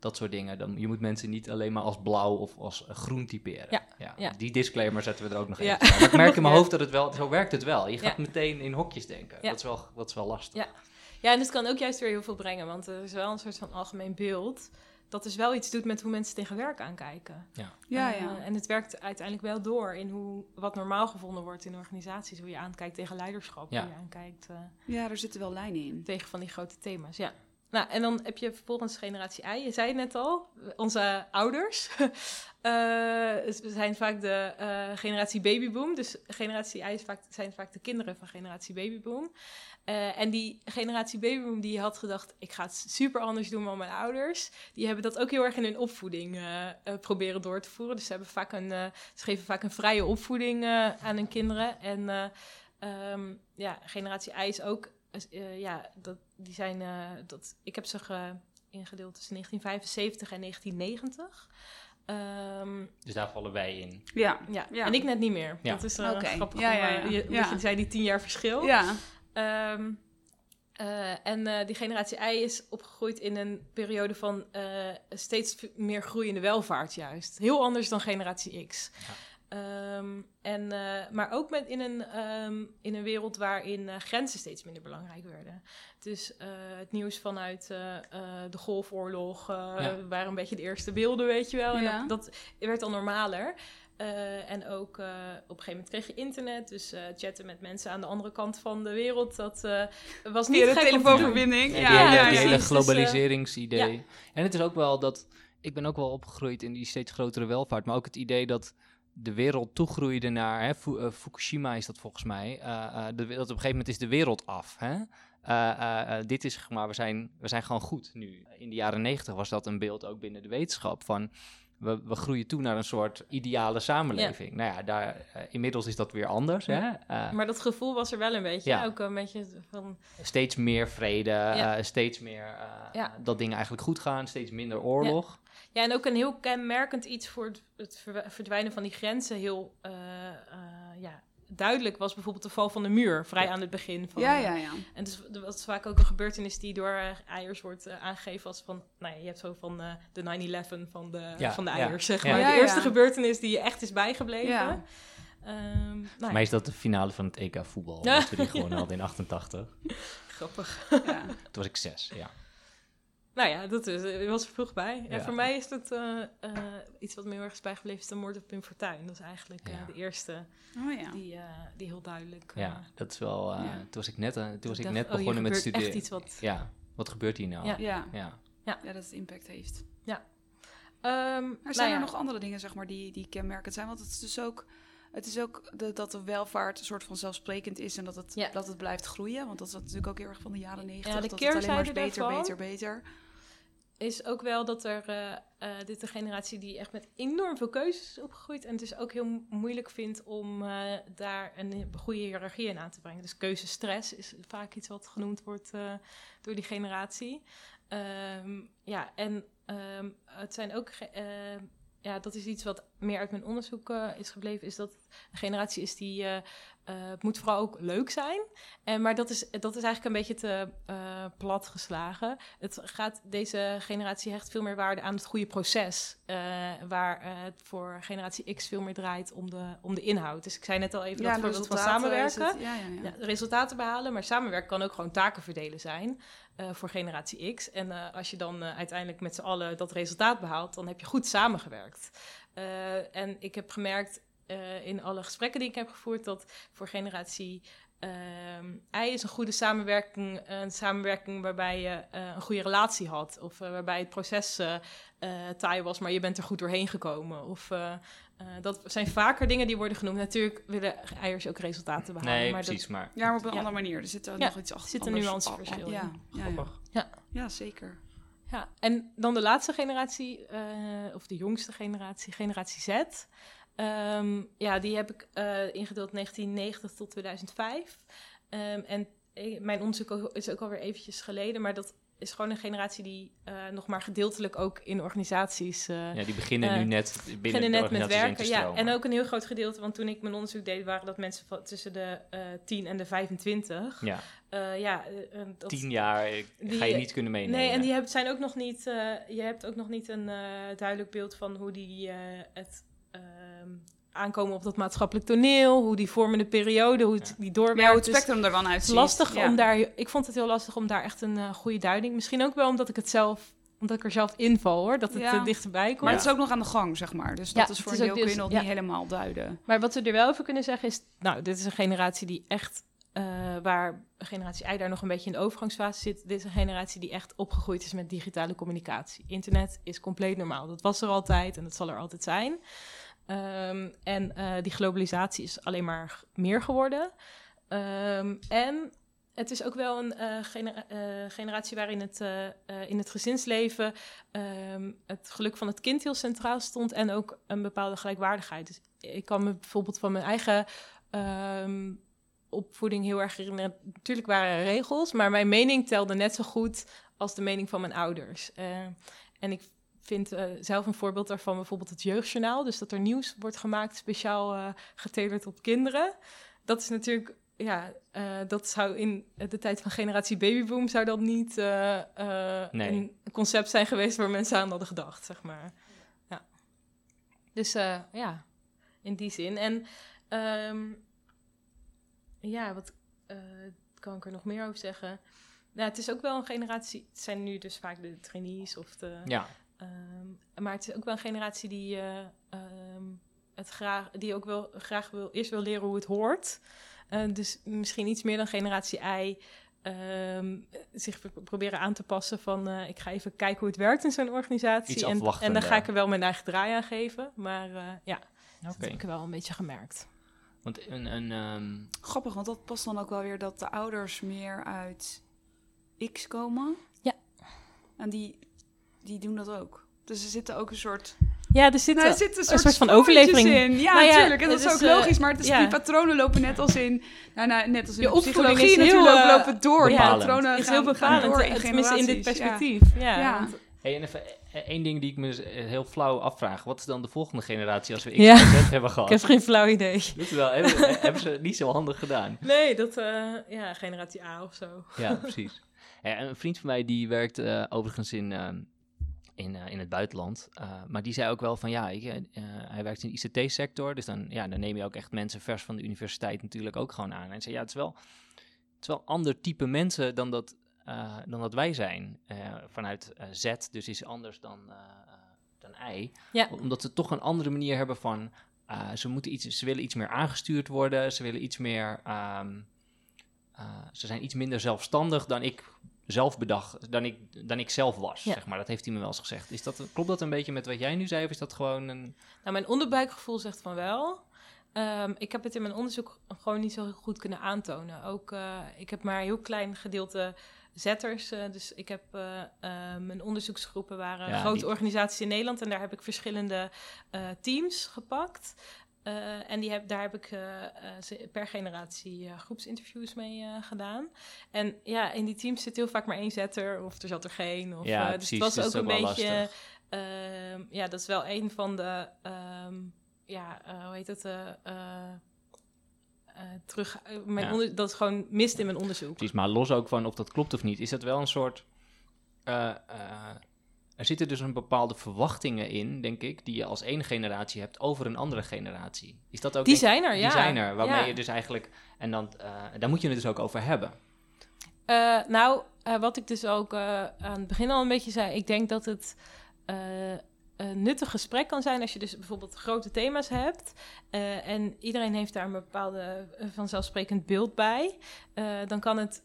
dat soort dingen. Dan, je moet mensen niet alleen maar als blauw of als eh, groen typeren. Ja, ja. Die disclaimer zetten we er ook nog Ja. even bij. Maar ik merk in mijn Ja. hoofd dat het wel, zo werkt het wel. Je gaat Ja. meteen in hokjes denken. Ja. Dat, is wel, dat is wel lastig. Ja. Ja, en het kan ook juist weer heel veel brengen, want er is wel een soort van algemeen beeld dat dus wel iets doet met hoe mensen tegen werk aankijken. Ja, Eh, ja. en het werkt uiteindelijk wel door in hoe, wat normaal gevonden wordt in organisaties. Hoe je aankijkt tegen leiderschap, Ja. hoe je aankijkt eh, Ja, er zitten wel lijnen in. tegen van die grote thema's. Ja. Nou, en dan heb je vervolgens generatie I. Je zei het net al, onze ouders we zijn vaak de eh, generatie babyboom. Dus generatie I is vaak, zijn vaak de kinderen van generatie babyboom. Eh, en die generatie babyboom die had gedacht, ik ga het super anders doen dan mijn ouders. Die hebben dat ook heel erg in hun opvoeding proberen door te voeren. Dus ze, hebben vaak een, ze geven vaak een vrije opvoeding aan hun kinderen. En eh, ehm, ja, generatie I is ook, eh, ja, dat, die zijn, eh, dat, ik heb ze ge- ingedeeld tussen 1975 en 1990. Ehm, Dus daar vallen wij in. Ja. ja. Ja. en ik net niet meer. Ja. Dat is eh, Oké. grappig. Ja, ja, ja. je, Ja. Dat je zei die tien jaar verschil. Ja. Ehm, eh, en eh, die generatie I is opgegroeid in een periode van eh, steeds meer groeiende welvaart juist. Heel anders dan generatie X. Ehm, en, eh, maar ook met in, een, ehm, in een wereld waarin eh, grenzen steeds minder belangrijk werden. Dus eh, het nieuws vanuit eh, eh, de Golfoorlog eh, Ja. waren een beetje de eerste beelden, weet je wel. En Ja. dat, dat werd al normaler. Eh, en ook eh, op een gegeven moment kreeg je internet. Dus eh, chatten met mensen aan de andere kant van de wereld. Dat eh, was niet doen. telefoonverbinding. Ja, Ja, die hele, ja, die ja. hele. Dus, globaliseringsidee. ja. En het is ook wel dat... Ik ben ook wel opgegroeid in die steeds grotere welvaart. Maar ook het idee dat de wereld toegroeide naar... Hè, Fu- eh, Fukushima is dat volgens mij. eh, eh, de, dat op een gegeven moment is de wereld af. Hè? Dit is, maar, we zijn, we zijn gewoon goed nu. In de jaren negentig was dat een beeld ook binnen de wetenschap van... We, we groeien toe naar een soort ideale samenleving. Nou ja, daar, inmiddels is dat weer anders. Hè? Maar dat gevoel was er wel een beetje. Ja. Ook een beetje van... steeds meer vrede, steeds meer dat dingen eigenlijk goed gaan, steeds minder oorlog. Ja, en ook een heel kenmerkend iets voor het, het ver- verdwijnen van die grenzen. Heel eh, eh, ja, duidelijk was bijvoorbeeld de val van de muur. Vrij aan het begin. Van, Ja, ja, ja. En dus, dat is vaak ook een gebeurtenis die door eh, eiers wordt aangegeven als van... Nou ja, je hebt zo van eh, de 9-11 van de, Ja, van de ja. eiers, zeg maar. Ja, de eerste gebeurtenis die je echt is bijgebleven. Ja. Ehm, nou Voor ja, mij is dat de finale van het EK voetbal, Ja. dat we die gewonnen hadden in 88. grappig. ja. Toen was ik zes, ja. Nou ja, dat is, er was er vroeg bij. En Ja. voor mij is dat eh, eh, iets wat me heel erg is bijgebleven, is de moord op Pim Fortuyn. Dat is eigenlijk eh, Ja. de eerste Oh ja. die, eh, die heel duidelijk... eh, Ja, dat is wel... eh, Ja. Toen was ik net, eh, toen was ik dacht, net oh, begonnen met studeren. echt iets wat... Ja, wat gebeurt hier nou? Ja. Ja. Ja. ja, dat het impact heeft. Ehm, Maar nou zijn ja, er nog andere dingen, zeg maar, die, die kenmerkend zijn? Want het is dus ook, het is ook de, dat de welvaart een soort van zelfsprekend is en dat het, Ja. dat het blijft groeien. Want dat is natuurlijk ook heel erg van de jaren negentig. Ja, de dat het alleen maar is beter, daarvan- beter, beter. Is ook wel dat er... eh, eh, dit een generatie die echt met enorm veel keuzes is opgegroeid... en het dus ook heel mo- moeilijk vindt om eh, daar een goede hiërarchie in aan te brengen. Dus keuzestress is vaak iets wat genoemd wordt door die generatie. Ehm, ja, en ehm, het zijn ook... ja, dat is iets wat meer uit mijn onderzoek is gebleven... is dat een generatie is die... eh, het moet vooral ook leuk zijn. En, maar dat is, dat is eigenlijk een beetje te eh, plat geslagen. Het gaat, deze generatie hecht veel meer waarde aan het goede proces. eh, waar eh, het voor generatie X veel meer draait om de, om de inhoud. Dus ik zei net al even dat de voorbeeld van samenwerken. het- ja, ja, ja. Ja, resultaten behalen, maar samenwerken kan ook gewoon taken verdelen zijn eh, voor generatie X. En eh, als je dan eh, uiteindelijk met z'n allen dat resultaat behaalt, dan heb je goed samengewerkt. Eh, en ik heb gemerkt eh, in alle gesprekken die ik heb gevoerd dat voor generatie ehm I is een goede samenwerking, een samenwerking waarbij je eh, een goede relatie had. Of eh, waarbij het proces taai was, maar je bent er goed doorheen gekomen. Of eh, eh, dat zijn vaker dingen die worden genoemd. Natuurlijk willen eiers ook resultaten behalen. Nee, maar dat- precies, maar... Ja, maar op een Ja. andere manier. Er zit er Ja, nog iets achter. zit een nuanceverschil. Ja, in. ja, ja. Zeker. Ja, en dan de laatste generatie, eh, of de jongste generatie, generatie Z. Ehm, ja, die heb ik eh ingedeeld 1990 tot 2005. Ehm, en eh, mijn onderzoek is ook alweer eventjes geleden, maar dat is gewoon een generatie die eh, nog maar gedeeltelijk ook in organisaties. Uh, ja, die beginnen uh, nu net binnen beginnen net met werken. Ja, en ook een heel groot gedeelte, want toen ik mijn onderzoek deed, waren dat mensen van tussen de 10 en de 25. Ja, ja dat, tien jaar die- ga je niet kunnen meenemen. Nee, en die zijn ook nog niet. eh, je hebt ook nog niet een eh, duidelijk beeld van hoe die eh, het aankomen op dat maatschappelijk toneel, hoe die vormende periode, hoe het, Ja. die Ja, doorwerkt. hoe het Dus spectrum er dan het uitziet. is lastig Ja. om daar. Ik vond het heel lastig om daar echt een eh, goede duiding. Misschien ook wel omdat ik het zelf, omdat ik er zelf inval hoor, dat het Ja. eh, dichterbij komt. Maar het is ook nog aan de gang, zeg maar. Dus dat Ja, is voor het een is deel kun je dus- nog ja. niet helemaal duiden. Maar wat we er wel over kunnen zeggen is, nou, dit is een generatie die echt, eh, waar generatie I daar nog een beetje in de overgangsfase zit. Dit is een generatie die echt opgegroeid is met digitale communicatie. Internet is compleet normaal. Dat was er altijd en dat zal er altijd zijn. Ehm, en eh, die globalisatie is alleen maar meer geworden. Ehm, en het is ook wel een eh, eh, generatie waarin het, in het gezinsleven ehm, het geluk van het kind heel centraal stond en ook een bepaalde gelijkwaardigheid. Dus ik kan me bijvoorbeeld van mijn eigen opvoeding heel erg herinneren. Natuurlijk waren er regels, maar mijn mening telde net zo goed als de mening van mijn ouders. En ik vind eh, zelf een voorbeeld daarvan bijvoorbeeld het jeugdjournaal. Dus dat er nieuws wordt gemaakt speciaal getailored op kinderen. Dat is natuurlijk, ja, eh, dat zou in de tijd van generatie babyboom zou dat niet Nee. een concept zijn geweest waar mensen aan hadden gedacht, zeg maar. Ja. Dus ja, in die zin. En ehm, ja, wat kan ik er nog meer over zeggen? Nou, het is ook wel een generatie, het zijn nu dus vaak de trainees of de... Ja, Ehm, maar het is ook wel een generatie die, eh, ehm, het graag, die ook wel graag wil, eerst wil leren hoe het hoort. Eh, dus misschien iets meer dan generatie I. ehm, zich pro- proberen aan te passen van eh, ik ga even kijken hoe het werkt in zo'n organisatie. Iets En, en dan ga ik er wel mijn eigen draai aan geven. Maar eh, ja, dat oké. heb ik wel een beetje gemerkt. Want een, een, ehm, Grappig, want dat past dan ook wel weer dat de ouders meer uit X komen. Ja. En die, die doen dat ook. Dus er zitten ook een soort... Ja, er zit, Nou, er zit een een soort, soort van overlevering. in. Ja, Nou ja, natuurlijk. En dat is ook eh, logisch. Maar het is, ja. die patronen lopen net als in... Nou, nou, net als in Je de psychologie is heel, natuurlijk eh, lopen door. Die bepalend. patronen is gaan- heel gaan bepalend, door eh, tenminste in dit. Ja. perspectief. Ja, Ja. want- hey, en even eh, één ding die ik me eh, heel flauw afvraag. Wat is dan de volgende generatie als we X Ja. en Z hebben gehad? ik heb geen flauw idee. Dat is wel, hebben, hebben ze niet zo handig gedaan. Nee, dat, eh, ja, generatie A of zo. Ja, precies. Ja, en een vriend van mij die werkt eh, overigens in, ehm, in, eh, in het buitenland. Eh, maar die zei ook wel van ja, ik, eh, hij werkt in de ICT-sector. Dus dan, ja, dan neem je ook echt mensen vers van de universiteit natuurlijk ook gewoon aan. En zei ja, het is wel, het is wel ander type mensen dan dat, dan dat wij zijn. Vanuit Z, dus is anders dan, dan I. Ja. Omdat ze toch een andere manier hebben van. ze, moeten iets, ze willen iets meer aangestuurd worden. Ze willen iets meer. ehm, eh, ze zijn iets minder zelfstandig dan ik zelf bedacht, dan ik, dan ik zelf was. Ja. Zeg maar. Dat heeft hij me wel eens gezegd. Is dat, klopt dat een beetje met wat jij nu zei? Of is dat gewoon een. Nou, mijn onderbuikgevoel zegt van wel. Ehm, ik heb het in mijn onderzoek gewoon niet zo goed kunnen aantonen. Ook, eh, ik heb maar een heel klein gedeelte zetters. eh, dus ik heb eh, mijn onderzoeksgroepen waren Ja, grote die- organisaties in Nederland. En daar heb ik verschillende teams gepakt. Eh, en die heb, daar heb ik eh, eh, per generatie groepsinterviews mee gedaan. En ja, in die teams zit heel vaak maar één zetter. Of er zat er geen. Of, Ja, dus precies. het was ook een beetje... Ehm, ja, dat is wel een van de, ehm, ja, hoe heet het, terug, mijn Ja. onder, dat is gewoon mist in mijn onderzoek. Precies, maar los ook van of dat klopt of niet, is dat wel een soort. Er zitten dus een bepaalde verwachtingen in, denk ik, die je als één generatie hebt over een andere generatie. Is dat ook? Die zijn er, die ja. zijn er, waarmee Ja. je dus eigenlijk. En dan, eh, daar moet je het dus ook over hebben. Eh, nou, eh, wat ik dus ook aan het begin al een beetje zei, ik denk dat het een nuttig gesprek kan zijn als je dus bijvoorbeeld grote thema's hebt en iedereen heeft daar een bepaalde vanzelfsprekend beeld bij, dan kan het,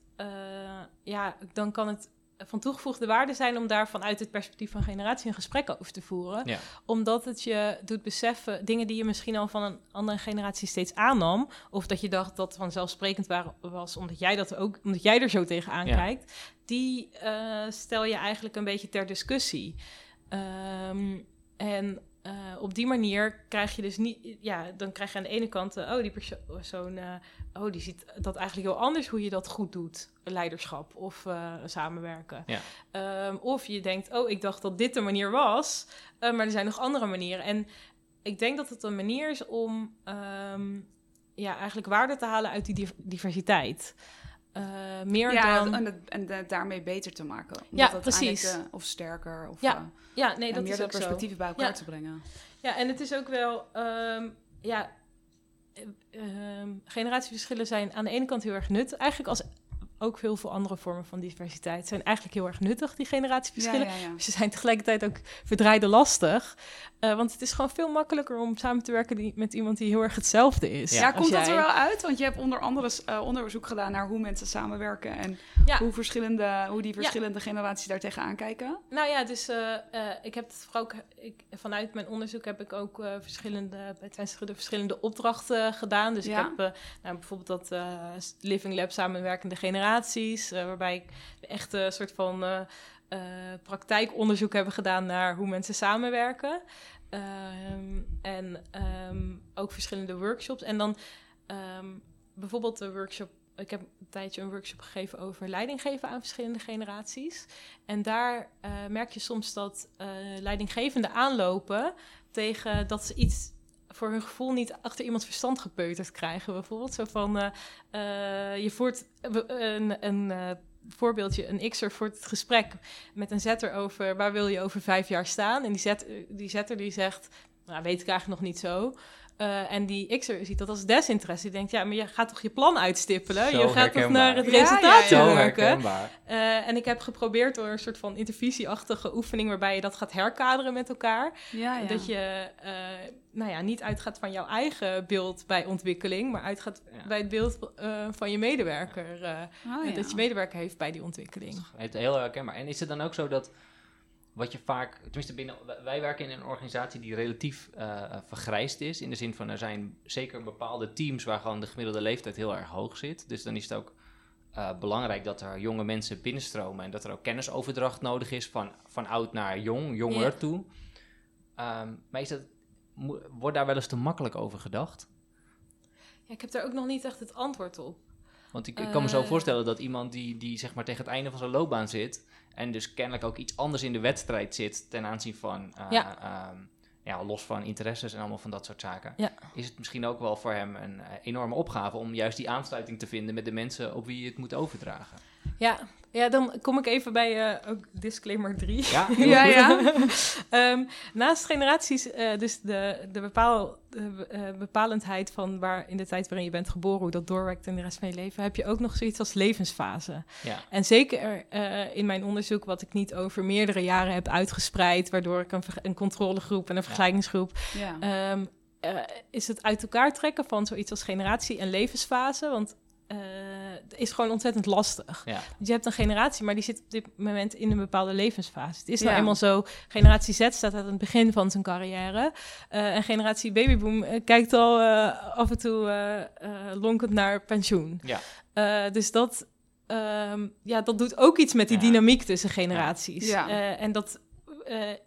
ja, dan kan het van toegevoegde waarde zijn om daar vanuit het perspectief van generatie een gesprek over te voeren. Ja. Omdat het je doet beseffen dingen die je misschien al van een andere generatie steeds aannam. Of dat je dacht dat vanzelfsprekend waren, was omdat jij dat ook, omdat jij er zo tegenaan Ja. kijkt. Die eh, stel je eigenlijk een beetje ter discussie. Ehm, en eh, op die manier krijg je dus niet, ja, dan krijg je aan de ene kant, eh, oh, die persoon, uh, oh, die ziet dat eigenlijk heel anders hoe je dat goed doet, leiderschap of samenwerken. Ja. Ehm, of je denkt, oh, ik dacht dat dit de manier was, maar er zijn nog andere manieren. En ik denk dat het een manier is om um, ja, eigenlijk waarde te halen uit die diversiteit. Uh, meer ja, dan... en, het, en daarmee beter te maken. ja, precies. Uh, of sterker. Of, ja, uh, ja nee, dat meer is ook perspectieven bij elkaar ja. te brengen. Ja, en het is ook wel... Um, ja, um, generatieverschillen zijn aan de ene kant heel erg nut. Eigenlijk als ook heel veel andere vormen van diversiteit zijn eigenlijk heel erg nuttig, die generatieverschillen. Ja, ja, ja. Maar ze zijn tegelijkertijd ook verdraaide lastig. Uh, want het is gewoon veel makkelijker om samen te werken die, met iemand die heel erg hetzelfde is. Ja, komt dat er wel uit? Want je hebt onder andere uh, onderzoek gedaan naar hoe mensen samenwerken en hoe, verschillende, hoe die verschillende generaties daar tegenaan kijken. Nou ja, dus uh, ik heb het vooral ook, ik, vanuit mijn onderzoek heb ik ook verschillende, de verschillende opdrachten gedaan. Dus ik heb nou, bijvoorbeeld dat Living Lab samenwerkende generaties, waarbij ik echt een soort van uh, praktijkonderzoek hebben gedaan naar hoe mensen samenwerken. Um, en um, ook verschillende workshops. En dan um, bijvoorbeeld de workshop. Ik heb een tijdje een workshop gegeven over leiding geven aan verschillende generaties. En daar merk je soms dat uh, leidinggevenden aanlopen tegen dat ze iets voor hun gevoel niet achter iemands verstand gepeuterd krijgen. Bijvoorbeeld zo van, uh, uh, je voert een, een uh, voorbeeldje, een X'er voor het gesprek met een zetter over waar wil je over vijf jaar staan. En die, die zetter die zegt, nou weet ik eigenlijk nog niet zo. Uh, en die X'er ziet dat als desinteresse. Die denkt, ja, maar je gaat toch je plan uitstippelen? Zo je gaat toch naar het resultaat ja, ja, ja. werken? Zo uh, en ik heb geprobeerd door een soort van intervisieachtige oefening... waarbij je dat gaat herkaderen met elkaar. Ja, Dat je uh, nou ja, niet uitgaat van jouw eigen beeld bij ontwikkeling... maar uitgaat bij het beeld van je medewerker. Oh, dat je medewerker heeft bij die ontwikkeling. Het heel herkenbaar. En is het dan ook zo dat wat je vaak, tenminste binnen, wij werken in een organisatie die relatief uh, vergrijsd is. In de zin van er zijn zeker bepaalde teams waar gewoon de gemiddelde leeftijd heel erg hoog zit. Dus dan is het ook uh, belangrijk dat er jonge mensen binnenstromen en dat er ook kennisoverdracht nodig is van, van oud naar jong, jonger Ja. toe. Um, maar is dat, wordt daar wel eens te makkelijk over gedacht? Ja, ik heb daar ook nog niet echt het antwoord op. Want ik, ik kan me zo Eh. voorstellen dat iemand die, die zeg maar tegen het einde van zijn loopbaan zit en dus kennelijk ook iets anders in de wedstrijd zit ten aanzien van, uh, Ja. ehm, ja, los van interesses en allemaal van dat soort zaken, Ja. is het misschien ook wel voor hem een uh, enorme opgave om juist die aansluiting te vinden met de mensen op wie je het moet overdragen. Ja, ja dan kom ik even bij uh, ook disclaimer 3. Ja, Ja, ja. um, naast generaties, uh, dus de, de, bepaal, de uh, bepalendheid van waar in de tijd waarin je bent geboren, hoe dat doorwerkt in de rest van je leven, heb je ook nog zoiets als levensfase. Ja. En zeker uh, in mijn onderzoek, wat ik niet over meerdere jaren heb uitgespreid, waardoor ik een, een controlegroep en een vergelijkingsgroep. Ja. Um, is het uit elkaar trekken van zoiets als generatie en levensfase. Want is gewoon ontzettend lastig. Ja. Je hebt een generatie, maar die zit op dit moment in een bepaalde levensfase. Het is nou Ja. eenmaal zo, generatie Z staat aan het begin van zijn carrière. Uh, en generatie babyboom uh, kijkt al uh, af en toe lonkend naar pensioen. Ja. dus dat, um, ja, dat doet ook iets met die Ja. dynamiek tussen generaties. Ja. en dat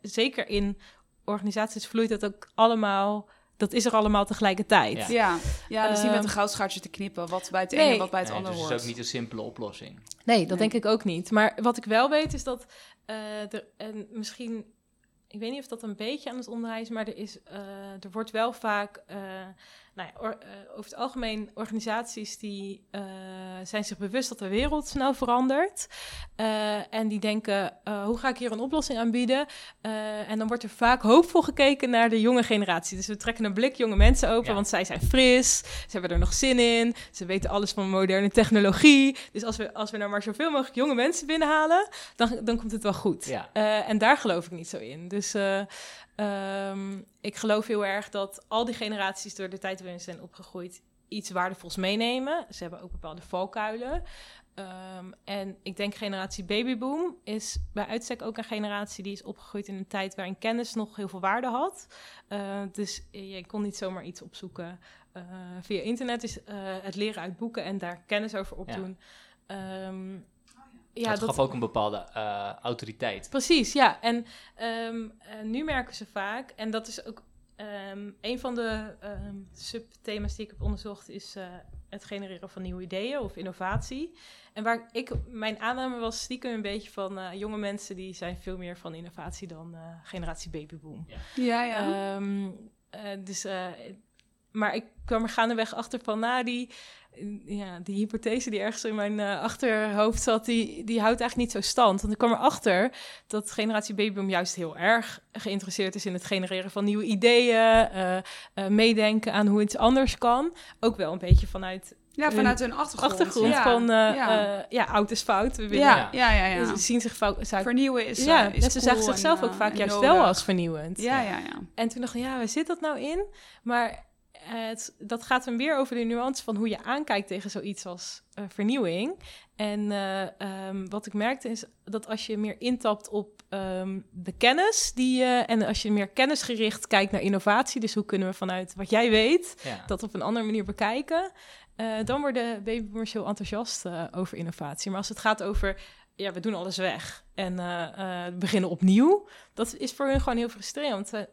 zeker in organisaties vloeit dat ook allemaal dat is er allemaal tegelijkertijd. Ja. Ja, ja dus niet met Ehm, een goudschaartje te knippen, wat bij het nee. ene wat bij het Nee, andere dus het hoort. is ook niet een simpele oplossing. Nee, dat Nee. denk ik ook niet. Maar wat ik wel weet is dat uh, er en misschien, ik weet niet of dat een beetje aan het onderwijs, maar er is, uh, er wordt wel vaak, uh, nou ja, or, over het algemeen organisaties die zijn zich bewust dat de wereld snel verandert en die denken, hoe ga ik hier een oplossing aanbieden? en dan wordt er vaak hoopvol gekeken naar de jonge generatie. Dus we trekken een blik jonge mensen open, Ja. want zij zijn fris, ze hebben er nog zin in, ze weten alles van moderne technologie. Dus als we, als we nou maar zoveel mogelijk jonge mensen binnenhalen, dan, dan komt het wel goed. Ja. En daar geloof ik niet zo in. Dus um, ik geloof heel erg dat al die generaties door de tijd waarin ze zijn opgegroeid iets waardevols meenemen. Ze hebben ook bepaalde valkuilen. Um, en ik denk generatie babyboom is bij uitstek ook een generatie die is opgegroeid in een tijd waarin kennis nog heel veel waarde had. Uh, dus je kon niet zomaar iets opzoeken uh, via internet. Dus uh, het leren uit boeken en daar kennis over opdoen. Ja. Um, ja, het dat gaf ook een bepaalde eh, autoriteit. Precies, ja. En ehm, eh, nu merken ze vaak, en dat is ook ehm, een van de ehm, subthema's die ik heb onderzocht, is eh, het genereren van nieuwe ideeën of innovatie. En waar ik, mijn aanname was stiekem een beetje van eh, jonge mensen die zijn veel meer van innovatie dan eh, generatie babyboom. Ja, ja. Ehm, eh, dus, eh, maar ik kwam er gaandeweg achter van, nou, die, ja, die hypothese die ergens in mijn eh, achterhoofd zat, die, die houdt eigenlijk niet zo stand. Want ik kwam erachter dat generatie babyboom juist heel erg geïnteresseerd is in het genereren van nieuwe ideeën, eh, eh, meedenken aan hoe iets anders kan. Ook wel een beetje vanuit ja, vanuit hun achtergrond. achtergrond ja. van, eh, ja. ja, oud is fout. We willen, ja, ja, ja, ja. Ze zien zich Vernieuwen is, ja, is ze zagen zichzelf en, ook vaak juist nodig. wel als vernieuwend. Ja, ja, ja. En toen dacht ik, ja, waar zit dat nou in? Maar het, dat gaat dan weer over de nuance van hoe je aankijkt tegen zoiets als eh, vernieuwing. En eh, ehm, wat ik merkte is dat als je meer intapt op ehm, de kennis die je... en als je meer kennisgericht kijkt naar innovatie... dus hoe kunnen we vanuit wat jij weet Ja. dat op een andere manier bekijken... eh, dan worden babyboomers heel enthousiast over innovatie. Maar als het gaat over, ja, we doen alles weg en beginnen opnieuw... dat is voor hun gewoon heel frustrerend. Want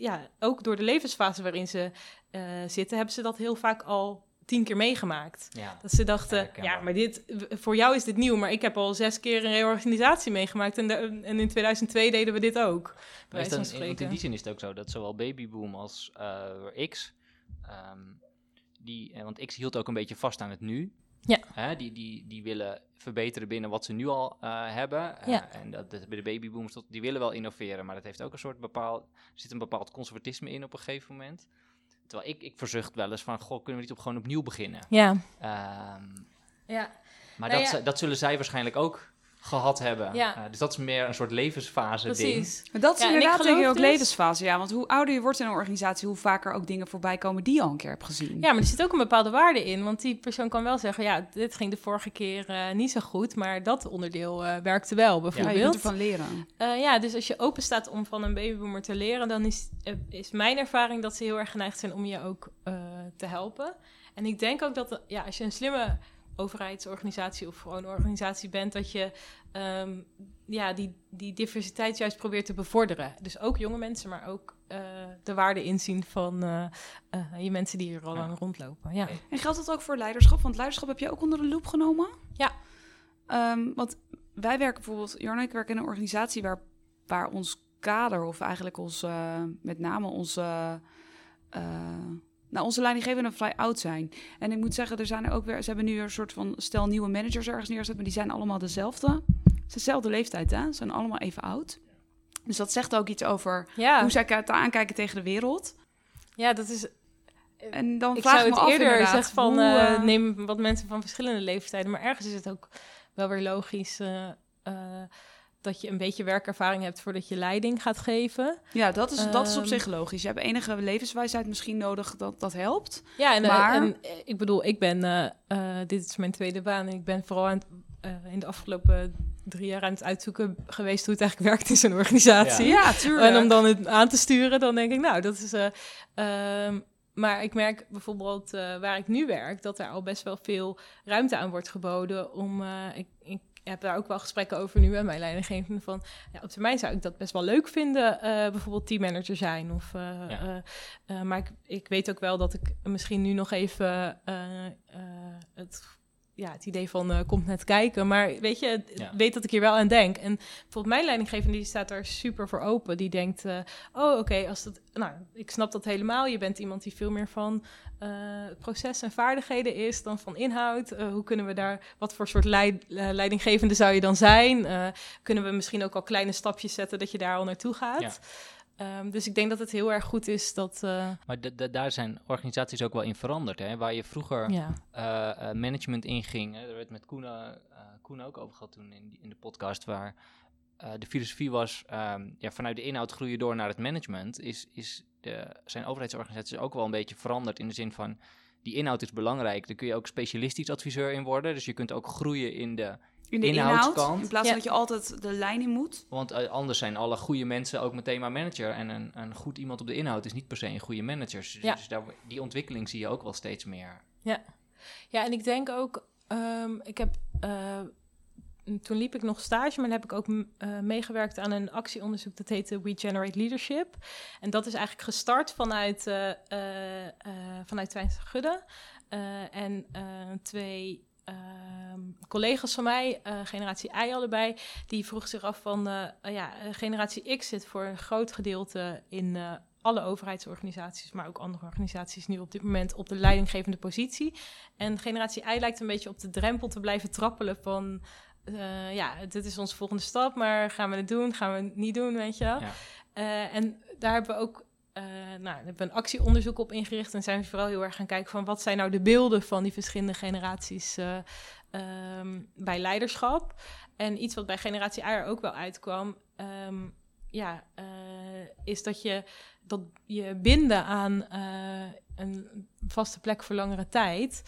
ja, ook door de levensfase waarin ze eh, zitten... hebben ze dat heel vaak al tien keer meegemaakt. Ja. Dat ze dachten, ja, maar dit, voor jou is dit nieuw... maar ik heb al zes keer een reorganisatie meegemaakt... en, de- en in 2002 deden we dit ook. Maar is dan, want in die zin is het ook zo dat zowel Babyboom als eh, X, ehm, die, eh, want X hield ook een beetje vast aan het nu. Ja. Hè, die, die, die willen verbeteren binnen wat ze nu al hebben. Ja. En dat, dat, bij de babyboomers, die willen wel innoveren, maar dat heeft ook een soort bepaald, er zit een bepaald conservatisme in op een gegeven moment. Terwijl ik, ik verzucht wel eens van, goh, kunnen we niet op, gewoon opnieuw beginnen? Ja, Ehm, ja. maar Nou dat, ja. dat zullen zij waarschijnlijk ook gehad hebben. Ja. Eh, dus dat is meer een soort levensfase ding. precies. Maar dat is Ja, inderdaad denk ik ook dus- levensfase. Ja, want hoe ouder je wordt in een organisatie, hoe vaker ook dingen voorbij komen die je al een keer hebt gezien. Ja, maar er zit ook een bepaalde waarde in. Want die persoon kan wel zeggen... ja, dit ging de vorige keer eh, niet zo goed... maar dat onderdeel eh, werkte wel, Ja, je bijvoorbeeld. kunt ervan leren. Eh, ja, dus als je open staat om van een babyboomer te leren... dan is, is mijn ervaring dat ze heel erg geneigd zijn... om je ook eh, te helpen. En ik denk ook dat ja, als je een slimme overheidsorganisatie... of gewoon een organisatie bent... dat je ehm, ja, die, die diversiteit juist probeert te bevorderen. Dus ook jonge mensen, maar ook... eh, de waarde inzien van eh, eh, je mensen die er al Ja. lang rondlopen. Ja. En geldt dat ook voor leiderschap? Want leiderschap heb je ook onder de loep genomen? Ja. Ehm, want wij werken bijvoorbeeld, Jorn en ik werken in een organisatie waar, waar ons kader, of eigenlijk ons, met name onze, nou, onze leidinggevenden vrij oud zijn. En ik moet zeggen, er zijn er ook weer, ze hebben nu een soort van stel nieuwe managers ergens neergezet, maar die zijn allemaal dezelfde. Het is dezelfde leeftijd, hè? Ze zijn allemaal even oud. Dus dat zegt ook iets over Ja. hoe zij aankijken tegen de wereld. ja, dat is En dan ik vraag zou ik me het af eerder zeggen van hoe, eh, eh, neem wat mensen van verschillende leeftijden. Maar ergens is het ook wel weer logisch eh, eh, dat je een beetje werkervaring hebt voordat je leiding gaat geven. Ja, dat is, dat is op Ehm, zich logisch. Je hebt enige levenswijsheid misschien nodig dat dat helpt. Ja, en, eh, Maar- en, eh, ik bedoel, ik ben, eh, dit is mijn tweede baan en ik ben vooral aan het, in de afgelopen drie jaar aan het uitzoeken geweest hoe het eigenlijk werkt in zo'n organisatie. Ja, tuurlijk. En om dan het aan te sturen, dan denk ik, nou, dat is. eh, ehm, maar ik merk bijvoorbeeld waar ik nu werk, dat er al best wel veel ruimte aan wordt geboden. Om, ik, ik heb daar ook wel gesprekken over nu met mijn leidinggevende. Van ja, op termijn zou ik dat best wel leuk vinden, eh, bijvoorbeeld teammanager zijn. Of, eh, Ja. eh, maar ik, ik weet ook wel dat ik misschien nu nog even het. Ja, het idee van eh, komt net kijken. Maar weet je, Ja. weet dat ik hier wel aan denk. En bijvoorbeeld mijn leidinggevende die staat daar super voor open. Die denkt, eh, oh oké, als dat, nou, ik snap dat helemaal. Je bent iemand die veel meer van eh, proces en vaardigheden is dan van inhoud. Hoe kunnen we daar, wat voor soort leid, leidinggevende zou je dan zijn? Kunnen we misschien ook al kleine stapjes zetten dat je daar al naartoe gaat? Ja. Ehm, dus ik denk dat het heel erg goed is dat, eh, Maar da- da- daar zijn organisaties ook wel in veranderd. Hè? Waar je vroeger ja, eh, eh, management inging. Hè? Daar werd met Koen, Koen ook over gehad toen in, in de podcast. Waar de filosofie was, ehm, ja, vanuit de inhoud groeien door naar het management. Is, is de, zijn overheidsorganisaties ook wel een beetje veranderd in de zin van... Die inhoud is belangrijk. Daar kun je ook specialistisch adviseur in worden. Dus je kunt ook groeien in de in de inhoud, in plaats Ja. van dat je altijd de lijn in moet. Want eh, anders zijn alle goede mensen ook meteen maar manager. En een, een goed iemand op de inhoud is niet per se een goede manager. Dus, Ja. dus daar, die ontwikkeling zie je ook wel steeds meer. Ja, en ik denk ook, ehm, ik heb eh, toen liep ik nog stage, maar dan heb ik ook uh, meegewerkt aan een actieonderzoek dat heette We Generate Leadership. En dat is eigenlijk gestart vanuit, uh, uh, vanuit Twijns Gudde. en twee collega's van mij, generatie I allebei, die vroeg zich af van, ja, generatie X zit voor een groot gedeelte in alle overheidsorganisaties, maar ook andere organisaties nu op dit moment op de leidinggevende positie. En generatie I lijkt een beetje op de drempel te blijven trappelen van uh, ja, dit is onze volgende stap, maar gaan we het doen, gaan we het niet doen, weet je wel. Ja. Uh, en daar hebben we ook uh, nou, hebben we een actieonderzoek op ingericht en zijn we vooral heel erg gaan kijken van wat zijn nou de beelden van die verschillende generaties um, bij leiderschap. En iets wat bij generatie A ook wel uitkwam, um, ja, is dat je dat je binden aan een vaste plek voor langere tijd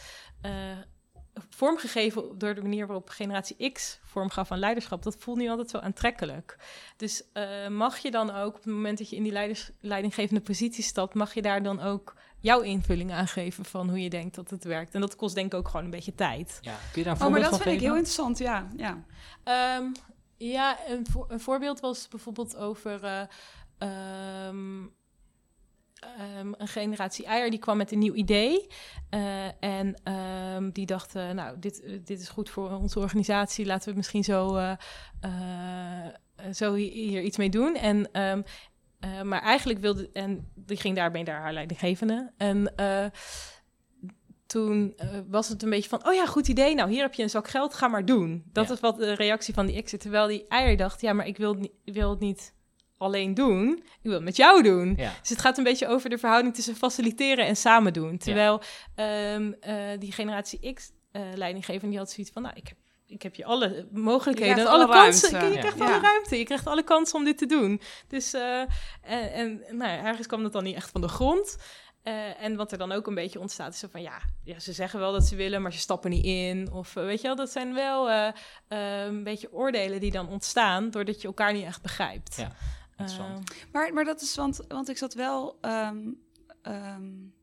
vormgegeven door de manier waarop generatie X vorm gaf aan leiderschap, dat voelt niet altijd zo aantrekkelijk. Dus uh, mag je dan ook, op het moment dat je in die leiders, leidinggevende positie stapt, mag je daar dan ook jouw invulling aan geven van hoe je denkt dat het werkt. En dat kost denk ik ook gewoon een beetje tijd. Ja, kun je daar een oh, maar dat vind ik heel interessant, ja. Ja, um, ja een, een, voorbeeld was bijvoorbeeld over... Uh, um, um, een generatie eier die kwam met een nieuw idee. Uh, en um, die dachten, nou, dit, dit is goed voor onze organisatie. Laten we misschien zo, uh, uh, zo hier iets mee doen. En, um, maar eigenlijk wilde... En die ging daarbij daar haar leidinggevende. En toen was het een beetje van, oh ja, goed idee. Nou, hier heb je een zak geld, ga maar doen. Dat is wat de reactie van die exit. Terwijl die eier dacht, ja, maar ik wil, ik wil het niet alleen doen. Ik wil het met jou doen. Dus het gaat een beetje over de verhouding tussen faciliteren en samen doen. Terwijl ehm, eh, die generatie X uh, leidinggever die had zoiets van, nou, ik heb ik heb je alle mogelijkheden, alle, alle kansen. Je, krijgt alle ruimte, je krijgt alle kansen om dit te doen. Dus uh, en, en nou ja, ergens kwam dat dan niet echt van de grond. Uh, en wat er dan ook een beetje ontstaat, is zo van ja, ja, ze zeggen wel dat ze willen, maar ze stappen niet in. Of weet je wel, dat zijn wel een beetje oordelen die dan ontstaan doordat je elkaar niet echt begrijpt. Ja. Uh, maar, maar dat is, want, want ik zat wel... Um, um,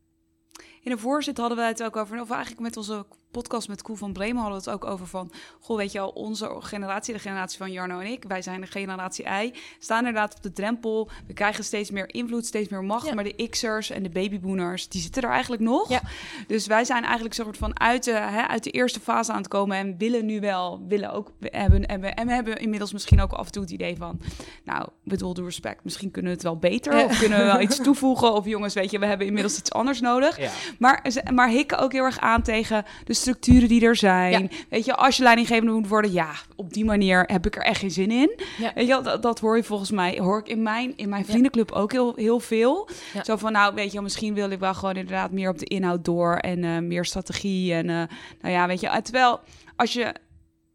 in de voorzit hadden we het ook over, of eigenlijk met onze podcast met Koel van Bremen hadden we het ook over van... Goh, weet je al, onze generatie, de generatie van Jarno en ik... wij zijn de generatie I, staan inderdaad op de drempel. We krijgen steeds meer invloed, steeds meer macht. Maar de X'ers en de babybooners, die zitten er eigenlijk nog. Ja. Dus wij zijn eigenlijk soort van uit de, hè, uit de eerste fase aan het komen... en willen nu wel, willen ook hebben... En we, en we hebben inmiddels misschien ook af en toe het idee van... nou, bedoel de respect, misschien kunnen we het wel beter... of kunnen we wel iets toevoegen... of jongens, weet je, we hebben inmiddels iets anders nodig. Ja. Maar, maar hikken ook heel erg aan tegen... de structuren die er zijn. Weet je, als je leidinggevende moet worden, ja, op die manier heb ik er echt geen zin in. Ja. Weet je, dat, dat hoor je volgens mij, hoor ik in mijn, in mijn vriendenclub ook heel, heel veel. Zo van, nou, weet je, misschien wil ik wel gewoon inderdaad meer op de inhoud door en uh, meer strategie. En uh, nou ja, weet je, terwijl als je,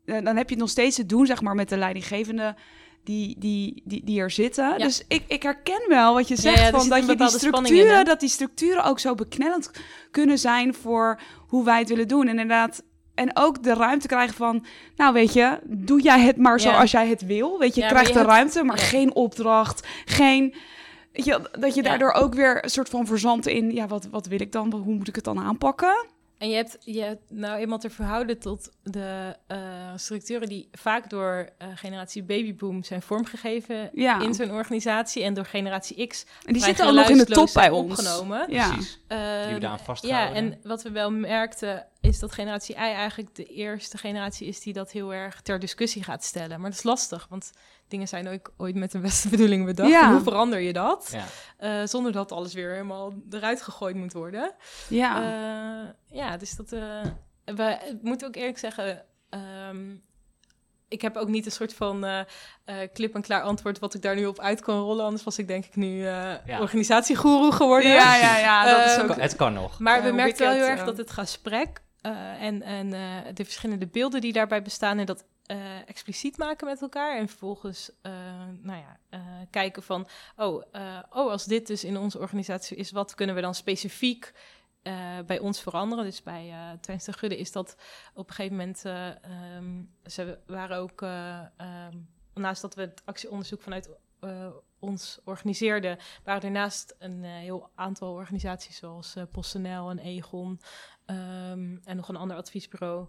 uh, dan heb je het nog steeds te doen, zeg maar, met de leidinggevende die, die, die, die er zitten. Ja. Dus ik, ik herken wel wat je zegt, ja, van dat je die structuren, in, dat die structuren ook zo beknellend kunnen zijn voor hoe wij het willen doen. En inderdaad, en ook de ruimte krijgen van, nou weet je, doe jij het maar zoals jij het wil. Weet je, je krijgt de ruimte, maar geen opdracht, geen... Weet je, dat je daardoor ook weer een soort van verzandt in, ja, wat, wat wil ik dan? Hoe moet ik het dan aanpakken? En je hebt, je hebt nou eenmaal te verhouden tot de uh, structuren die vaak door uh, generatie babyboom zijn vormgegeven ja. in zo'n organisatie en door generatie X. En die zitten al nog in de top bij ons. Opgenomen. Ja. Precies. Uh, die we daar vasthouden. Ja, en wat we wel merkten is dat generatie I eigenlijk de eerste generatie is die dat heel erg ter discussie gaat stellen. Maar dat is lastig, want dingen zijn ook ooit met de beste bedoelingen bedacht. Ja. hoe verander je dat? Ja. Uh, zonder dat alles weer helemaal eruit gegooid moet worden. Ja, uh, ja dus dat... Uh, we moeten ook eerlijk zeggen... Um, ik heb ook niet een soort van uh, klip en klaar antwoord wat ik daar nu op uit kan rollen. Anders was ik denk ik nu uh, ja. organisatiegoeroe geworden. Ja, ja, ja. Dat is ook... Het kan nog. Maar we merken wel heel erg dat het gesprek en, en de verschillende beelden die daarbij bestaan... en dat uh, expliciet maken met elkaar. En vervolgens uh, nou ja, uh, kijken van, oh, oh, als dit dus in onze organisatie is, wat kunnen we dan specifiek bij ons veranderen? Dus bij uh, Twente Gudde is dat op een gegeven moment, um, ze waren ook, um, naast dat we het actieonderzoek vanuit ons organiseerden, waren er naast een heel aantal organisaties zoals PostNL en Egon um, en nog een ander adviesbureau.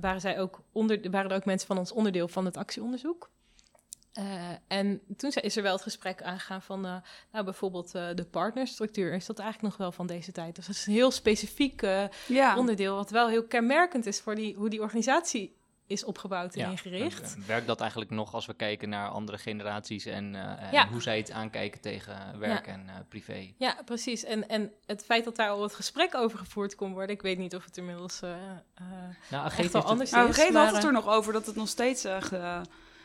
Waren, zij ook onder, waren er ook mensen van ons onderdeel van het actieonderzoek. Uh, en toen is er wel het gesprek aangegaan van, uh, nou bijvoorbeeld uh, de partnerstructuur. Is dat eigenlijk nog wel van deze tijd? Dus dat is een heel specifiek ja. onderdeel, wat wel heel kenmerkend is voor die, hoe die organisatie is opgebouwd en ja. ingericht. Werkt dat eigenlijk nog als we kijken naar andere generaties en, ja. en hoe zij het aankijken tegen werk en privé? Ja, precies. En, en het feit dat daar al het gesprek over gevoerd kon worden, ik weet niet of het inmiddels nou, echt al anders het, is. Nou, had het er nog over dat het nog steeds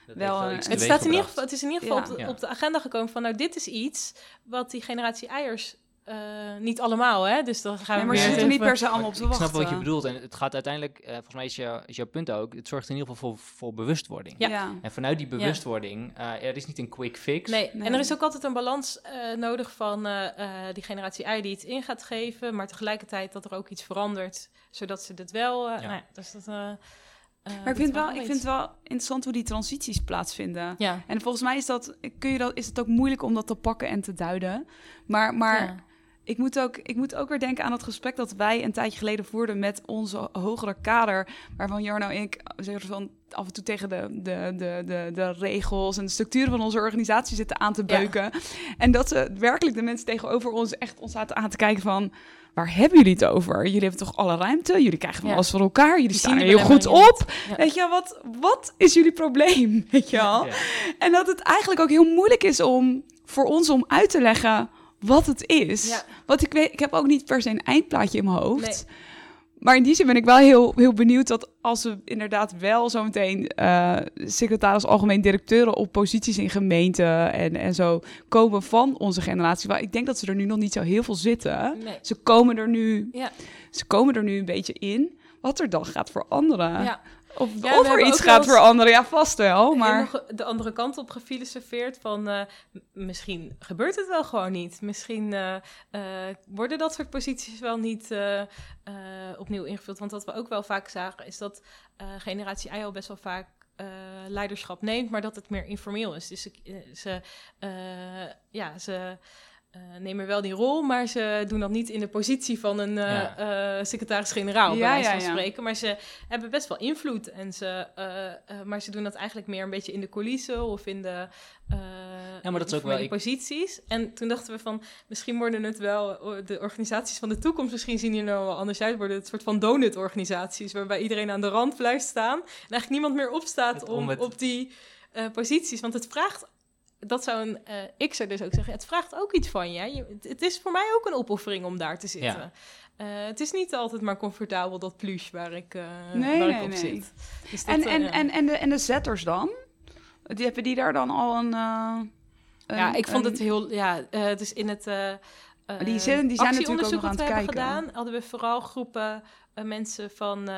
wel, het, staat in ieder geval, het is in ieder geval op, de, agenda gekomen van, nou, dit is iets wat die generatie eiers uh, niet allemaal, hè? Dus dan gaan we. Nee, maar ze zitten niet per se allemaal op te wachten. Ik snap wat je bedoelt. En het gaat uiteindelijk, uh, volgens mij is, jou, is, jouw punt ook, het zorgt in ieder geval voor, voor bewustwording. Ja. En vanuit die bewustwording, uh, er is niet een quick fix. Nee. nee. en er is ook altijd een balans nodig van die generatie I die iets in gaat geven, maar tegelijkertijd dat er ook iets verandert, zodat ze dit wel. Nou ja. dus dat. Uh, maar ik vind, wel, ik vind het wel interessant hoe die transities plaatsvinden. Ja. En volgens mij is, dat, kun je dat, is het ook moeilijk om dat te pakken en te duiden. Maar, maar ik, moet ook, ik moet ook weer denken aan het gesprek dat wij een tijdje geleden voerden met onze hogere kader. Waarvan Jarno en ik zeggen van af en toe tegen de, de, de, de, de regels en de structuren van onze organisatie zitten aan te beuken. En dat ze werkelijk de mensen tegenover ons echt ons zaten aan te kijken van waar hebben jullie het over? Jullie hebben toch alle ruimte? Jullie krijgen van alles voor elkaar. Jullie staan er heel goed op. Weet je, wat, wat is jullie probleem? Weet je wel? En dat het eigenlijk ook heel moeilijk is om voor ons om uit te leggen wat het is. Want ik weet, ik heb ook niet per se een eindplaatje in mijn hoofd. Maar in die zin ben ik wel heel, heel benieuwd dat als we inderdaad wel zometeen uh, secretaris algemeen directeuren op posities in gemeenten en, en zo komen van onze generatie. Maar ik denk dat ze er nu nog niet zo heel veel zitten. Ze, komen er nu, ja. ze komen er nu een beetje in. Wat er dan gaat veranderen. Ja. Of, ja, of er iets gaat veranderen, ja, vast wel. Maar nog de andere kant op gefilosofeerd van uh, misschien gebeurt het wel gewoon niet. Misschien uh, uh, worden dat soort posities wel niet opnieuw ingevuld. Want wat we ook wel vaak zagen is dat generatie I al best wel vaak leiderschap neemt, maar dat het meer informeel is. Dus ze, ze ja, ze uh, nemen wel die rol, maar ze doen dat niet in de positie van een uh, secretaris-generaal, bij wijze van spreken. Maar ze hebben best wel invloed. En ze, maar ze doen dat eigenlijk meer een beetje in de coulissen of in de, ja, maar dat is ook wel, posities. En toen dachten we van, misschien worden het wel de organisaties van de toekomst, misschien zien hier nou wel anders uit, worden het soort van donut-organisaties, waarbij iedereen aan de rand blijft staan en eigenlijk niemand meer opstaat om, om op die posities. Want het vraagt dat zou een uh, X'er dus ook zeggen. Het vraagt ook iets van je. Het is voor mij ook een opoffering om daar te zitten. Uh, het is niet altijd maar comfortabel dat plush waar ik, uh, nee, waar nee, ik op nee. zit. Dus en, en, en, en, de, en de zetters dan? Die, hebben die daar dan al een... een ja, ik vond het heel... Ja, dus in het... die, zijn, die zijn natuurlijk ook nog aan het kijken. gedaan, hadden we vooral groepen mensen van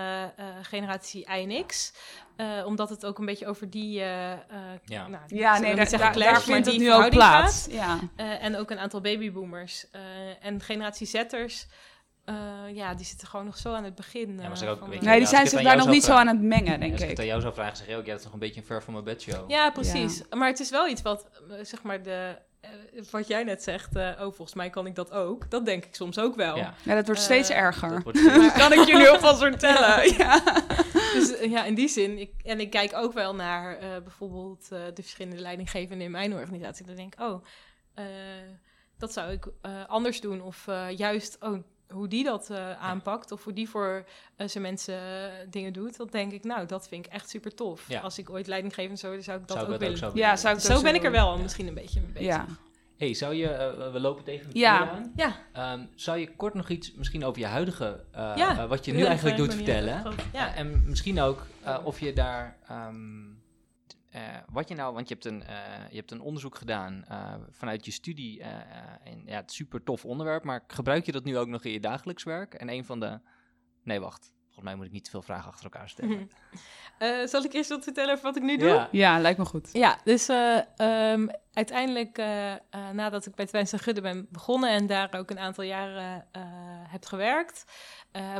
generatie INX. Uh, omdat het ook een beetje over die. Uh, ja. Nou, ja, nee, daar, daar, daar vindt het nu ook plaats. Ja. Uh, en ook een aantal babyboomers. en generatie Zetters. ja, die zitten gewoon nog zo aan het begin. Ja, ook, van, nee, die zijn zich daar nog niet zo aan het mengen, denk ik. Als ik aan jou zou vragen, zeg je ook, ja, dat is nog een beetje een ver van mijn bedshow. Ja, precies. Maar het is wel iets wat, zeg maar, de uh, wat jij net zegt, uh, oh, volgens mij kan ik dat ook. Dat denk ik soms ook wel. Ja, ja dat wordt steeds uh, erger. Wordt steeds... kan ik jullie alvast vertellen. ja. Dus ja, in die zin. Ik, en ik kijk ook wel naar bijvoorbeeld de verschillende leidinggevenden in mijn organisatie. Dan denk ik, oh, dat zou ik anders doen. Of juist, oh, hoe die dat aanpakt. Of hoe die voor zijn mensen dingen doet. Dat denk ik, nou, dat vind ik echt super tof. Ja. Als ik ooit leidinggevend zou zou ik dat zou ook willen. Ook ja, zou ik zo ben ik er wel misschien een beetje mee bezig. Ja. hey, zou je, uh, we lopen tegen de ja. aan. Ja. Um, zou je kort nog iets misschien over je huidige, uh, ja, wat je nu eigenlijk doet, vertellen? Ja. en misschien ook of je daar, um, wat je nou, want je hebt een, je hebt een onderzoek gedaan vanuit je studie. en ja, het super tof onderwerp, maar gebruik je dat nu ook nog in je dagelijks werk? En een van de, nee wacht, volgens mij moet ik niet te veel vragen achter elkaar stellen. Uh, zal ik eerst wat vertellen over wat ik nu doe? Ja, lijkt me goed. Ja, dus uh, um, uiteindelijk uh, nadat ik bij Twents Gudde ben begonnen en daar ook een aantal jaren heb gewerkt,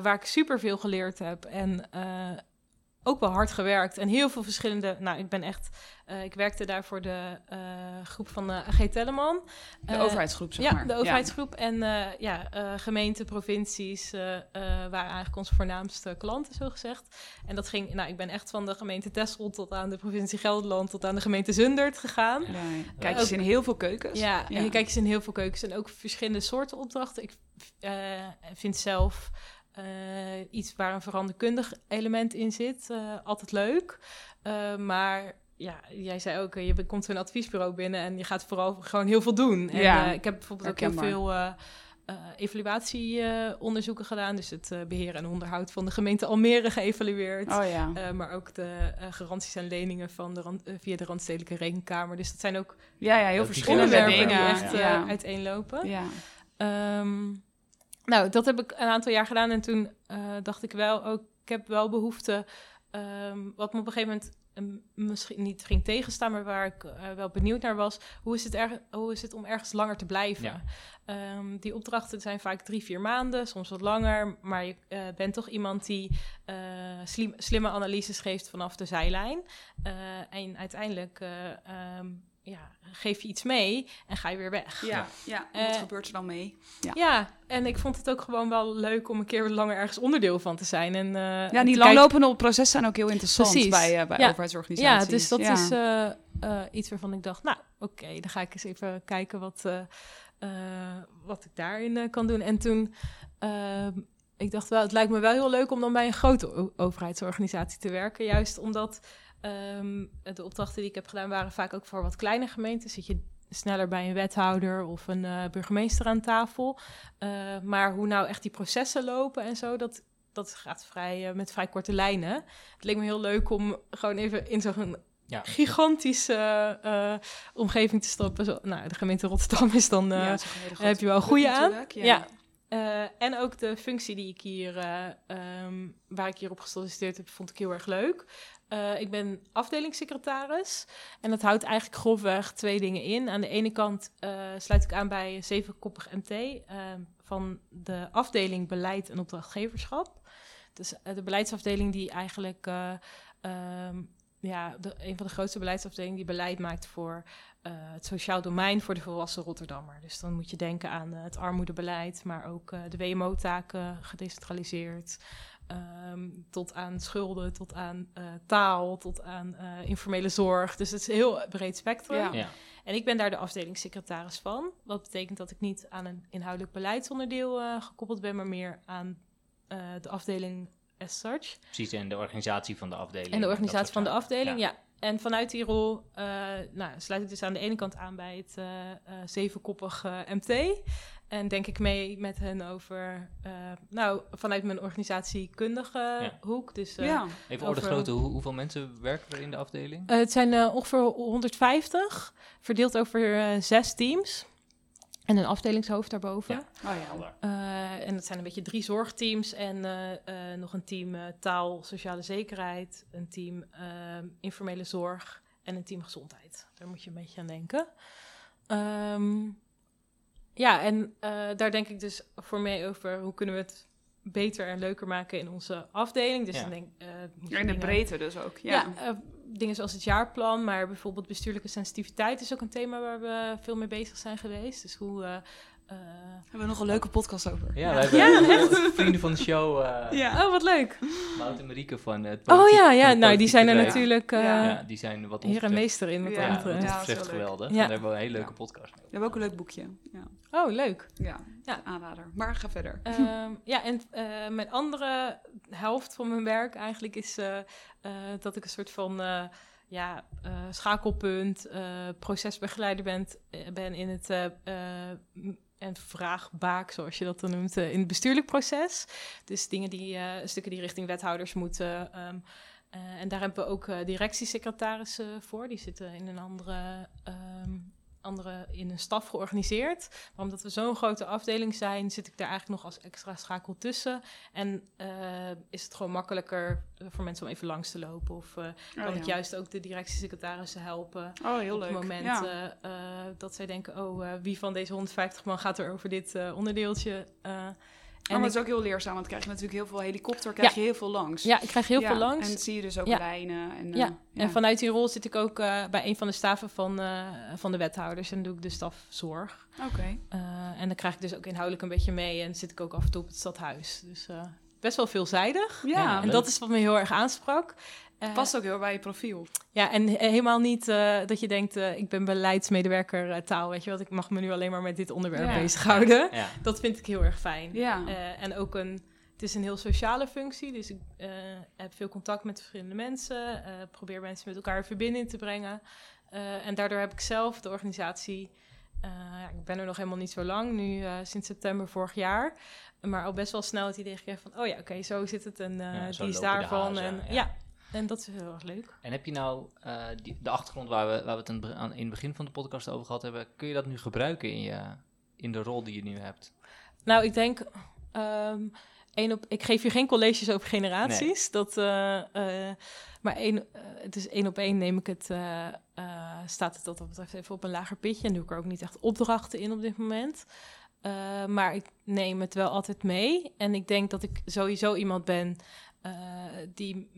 waar ik super veel geleerd heb en ook wel hard gewerkt en heel veel verschillende. Nou, ik ben echt. eh, ik werkte daar voor de eh, groep van de AG Telleman. De Eh, overheidsgroep, zeg ja, maar. de overheidsgroep. En eh, ja, eh, gemeenten, provincies eh, eh, waren eigenlijk onze voornaamste klanten, zo gezegd. En dat ging, nou, ik ben echt van de gemeente Texel tot aan de provincie Gelderland tot aan de gemeente Zundert gegaan. Ja, kijk eens in heel veel keukens. Ja, en je kijkt eens in heel veel keukens en ook verschillende soorten opdrachten. Ik eh, vind zelf eh, iets waar een veranderkundig element in zit eh, altijd leuk. Eh, maar ja, jij zei ook, je komt een adviesbureau binnen en je gaat vooral gewoon heel veel doen. En Ja, eh, ik heb bijvoorbeeld ook heel veel eh eh, evaluatieonderzoeken gedaan. Dus het eh, beheer en onderhoud van de gemeente Almere geëvalueerd. Oh ja. Eh, maar ook de garanties en leningen van de rand- via de Randstedelijke Rekenkamer. Dus dat zijn ook Ja, ja, heel verschillende dingen. die echt eh, ja. uiteenlopen. ja. Ehm, nou, dat heb ik een aantal jaar gedaan en toen eh, dacht ik wel, ook, ik heb wel behoefte, ehm, wat me op een gegeven moment ehm, misschien niet ging tegenstaan, maar waar ik eh, wel benieuwd naar was, hoe is, het hoe is het om ergens langer te blijven? Ja. Ehm, die opdrachten zijn vaak drie, vier maanden, soms wat langer, maar je eh, bent toch iemand die slim, slimme analyses geeft vanaf de zijlijn. En uiteindelijk ja, geef je iets mee en ga je weer weg. Ja, ja. En wat Eh, gebeurt er dan mee? Ja. Ja, en ik vond het ook gewoon wel leuk om een keer langer ergens onderdeel van te zijn. En, eh, Ja, die kijken- langlopende processen zijn ook heel interessant Precies. bij, eh, bij Ja. overheidsorganisaties. Ja, dus dat Ja. is eh, eh, iets waarvan ik dacht, nou, oké, dan ga ik eens even kijken wat, eh, eh, wat ik daarin kan doen. En toen, ehm, ik dacht wel, het lijkt me wel heel leuk om dan bij een grote overheidsorganisatie te werken. Juist omdat ehm, de opdrachten die ik heb gedaan waren vaak ook voor wat kleine gemeenten. Zit je sneller bij een wethouder of een eh, burgemeester aan tafel. Eh, maar hoe nou echt die processen lopen en zo, dat, dat gaat vrij, eh, met vrij korte lijnen. Het leek me heel leuk om gewoon even in zo'n Ja. gigantische omgeving te stappen. Zo, nou, de gemeente Rotterdam is dan... eh, Ja, is heb je wel een goede aan. Ja. eh, en ook de functie die ik hier, eh, ehm, waar ik hier op gesolliciteerd heb, vond ik heel erg leuk. Eh, ik ben afdelingssecretaris en dat houdt eigenlijk grofweg twee dingen in. Aan de ene kant eh, sluit ik aan bij zevenkoppig MT ehm, van de afdeling beleid en opdrachtgeverschap. Dus eh, de beleidsafdeling die eigenlijk eh, ehm, ja, een van de grootste beleidsafdelingen die beleid maakt voor het sociaal domein voor de volwassen Rotterdammer. Dus dan moet je denken aan het armoedebeleid, maar ook de WMO-taken gedecentraliseerd. Ehm, tot aan schulden, tot aan eh, taal, tot aan eh, informele zorg. Dus het is een heel breed spectrum. Ja. Ja. En ik ben daar de afdelingssecretaris van. Wat betekent dat ik niet aan een inhoudelijk beleidsonderdeel eh, gekoppeld ben, maar meer aan eh, de afdeling as such. Precies, en de organisatie van de afdeling. En de organisatie van de afdeling, ja. En vanuit die rol eh, nou, sluit ik dus aan de ene kant aan bij het zevenkoppige MT. En denk ik mee met hen over, eh, nou, vanuit mijn organisatiekundige Ja. hoek. Dus eh, Ja. Even Over- grootte, hoe, hoeveel mensen werken er in de afdeling? eh, het zijn ongeveer 150, verdeeld over zes teams. En een afdelingshoofd daarboven. Ja. Oh ja. Eh, en dat zijn een beetje drie zorgteams en eh, eh, nog een team taal, sociale zekerheid, een team informele zorg en een team gezondheid. Daar moet je een beetje aan denken. Ehm, ja, en eh, daar denk ik dus voor mee over hoe kunnen we het beter en leuker maken in onze afdeling. Dus Ja. dan denk eh, In de dingen- breedte dus ook. Ja. ja, eh, dingen zoals het jaarplan, maar bijvoorbeeld bestuurlijke sensitiviteit is ook een thema waar we veel mee bezig zijn geweest. Dus hoe. Eh, eh, Hebben we nog een leuke podcast over. Ja, wij hebben Ja, vrienden van de show, eh Ja. Oh, wat leuk. Mout en Marieke van het Oh politiek- ja, van ja, het nou die zijn er natuurlijk eh Ja. die zijn wat heer en meester in wat Ja, dat wat ons betreft is geweldig. Daar hebben we een hele leuke podcast mee. We hebben ook een leuk boekje. Ja, Oh, leuk. ja. Ja. aanrader. Maar ga verder. Ehm, ja, en eh, mijn andere helft van mijn werk eigenlijk is eh, eh, dat ik een soort van eh, ja, eh, schakelpunt, eh, procesbegeleider ben, eh, ben in het eh, eh, en vraagbaak, zoals je dat dan noemt, eh, in het bestuurlijk proces. Dus dingen die, eh, stukken die richting wethouders moeten. ehm, eh, en daar hebben we ook directiesecretarissen voor. Die zitten in een andere, ehm, andere in een staf georganiseerd. Maar omdat we zo'n grote afdeling zijn, zit ik daar eigenlijk nog als extra schakel tussen. En is het gewoon makkelijker voor mensen om even langs te lopen. Of eh, kan Oh, ik juist ook de directiesecretarissen helpen. Oh, heel op leuk. het moment Ja. Eh, dat zij denken, oh, eh, wie van deze 150 man gaat er over dit eh, onderdeeltje? eh, En maar het is ook heel leerzaam, want krijg je natuurlijk heel veel helikopter, krijg Ja. je heel veel langs. ja, ik krijg heel Ja, veel langs. En zie je dus ook Ja. lijnen. En, Ja, en vanuit die rol zit ik ook eh, bij een van de staven van, eh, van de wethouders. En dan doe ik de stafzorg. Oké. Eh, en dan krijg ik dus ook inhoudelijk een beetje mee. En zit ik ook af en toe op het stadhuis. Dus eh, best wel veelzijdig. Ja, Ja, En leuk. dat is wat me heel erg aansprak. Eh, past ook heel bij je profiel. Ja, en he- helemaal niet eh, dat je denkt, eh, ik ben beleidsmedewerker taal, weet je wat, ik mag me nu alleen maar met dit onderwerp Ja. bezighouden. Ja. Dat vind ik heel erg fijn. Ja. Eh, en ook een, het is een heel sociale functie, dus ik eh, heb veel contact met verschillende mensen, eh, probeer mensen met elkaar in verbinding te brengen. Eh, en daardoor heb ik zelf de organisatie, eh, ja, ik ben er nog helemaal niet zo lang, nu eh, sinds september vorig jaar, maar al best wel snel het idee gekregen van, oh ja, oké, zo zit het en eh, Ja, zo die is daarvan. hazen, en, ja. En dat is heel erg leuk. En heb je nou eh, die, de achtergrond waar we, waar we het in, aan- in het begin van de podcast over gehad hebben, kun je dat nu gebruiken in, je, in de rol die je nu hebt? Nou, ik denk. één op, ik geef hier geen colleges over generaties. Dat, eh, eh, maar één, het is één op één neem ik het. staat het wat dat betreft even op een lager pitje. En doe ik er ook niet echt opdrachten in op dit moment. Maar ik neem het wel altijd mee. En ik denk dat ik sowieso iemand ben die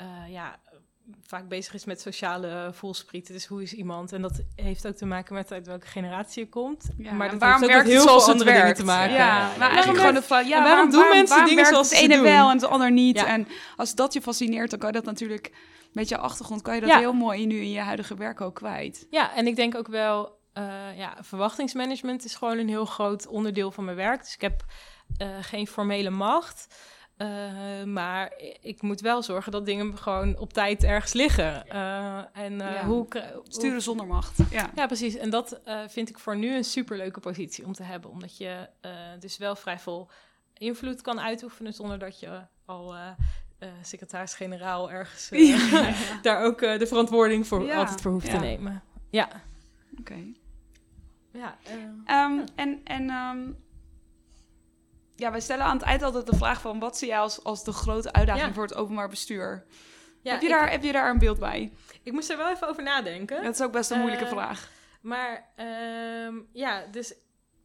eh, ja, vaak bezig is met sociale voelsprieten. Dus hoe is iemand? En dat heeft ook te maken met uit welke generatie je komt. Ja, maar dat waarom heeft ook werkt heel het veel andere dingen werkt? te maken. Ja, maar waarom eigenlijk gewoon de vraag, ja, waarom doen mensen waarom dingen zoals het ze ene doen? wel en het ander niet? Ja. En als dat je fascineert, dan kan je dat natuurlijk met je achtergrond kan je dat Ja. heel mooi nu in je huidige werk ook kwijt. Ja, en ik denk ook wel, eh, ja, verwachtingsmanagement is gewoon een heel groot onderdeel van mijn werk. Dus ik heb eh, geen formele macht. Eh, maar ik moet wel zorgen dat dingen gewoon op tijd ergens liggen. Eh, en Ja. hoe, Sturen zonder macht. Ja. Ja, precies. En dat vind ik voor nu een superleuke positie om te hebben. Omdat je dus wel vrij veel invloed kan uitoefenen zonder dat je al secretaris-generaal ergens Ja. daar ook de verantwoording voor altijd voor hoeft te nemen. Ja. Oké. Ja, eh, Ehm, En, en ehm, ja, wij stellen aan het eind altijd de vraag van... wat zie jij als, als de grote uitdaging Ja. voor het openbaar bestuur? ja, heb, je ik, daar, heb je daar een beeld bij? ik moest er wel even over nadenken. Dat is ook best een moeilijke Eh, vraag. Maar ehm, ja, dus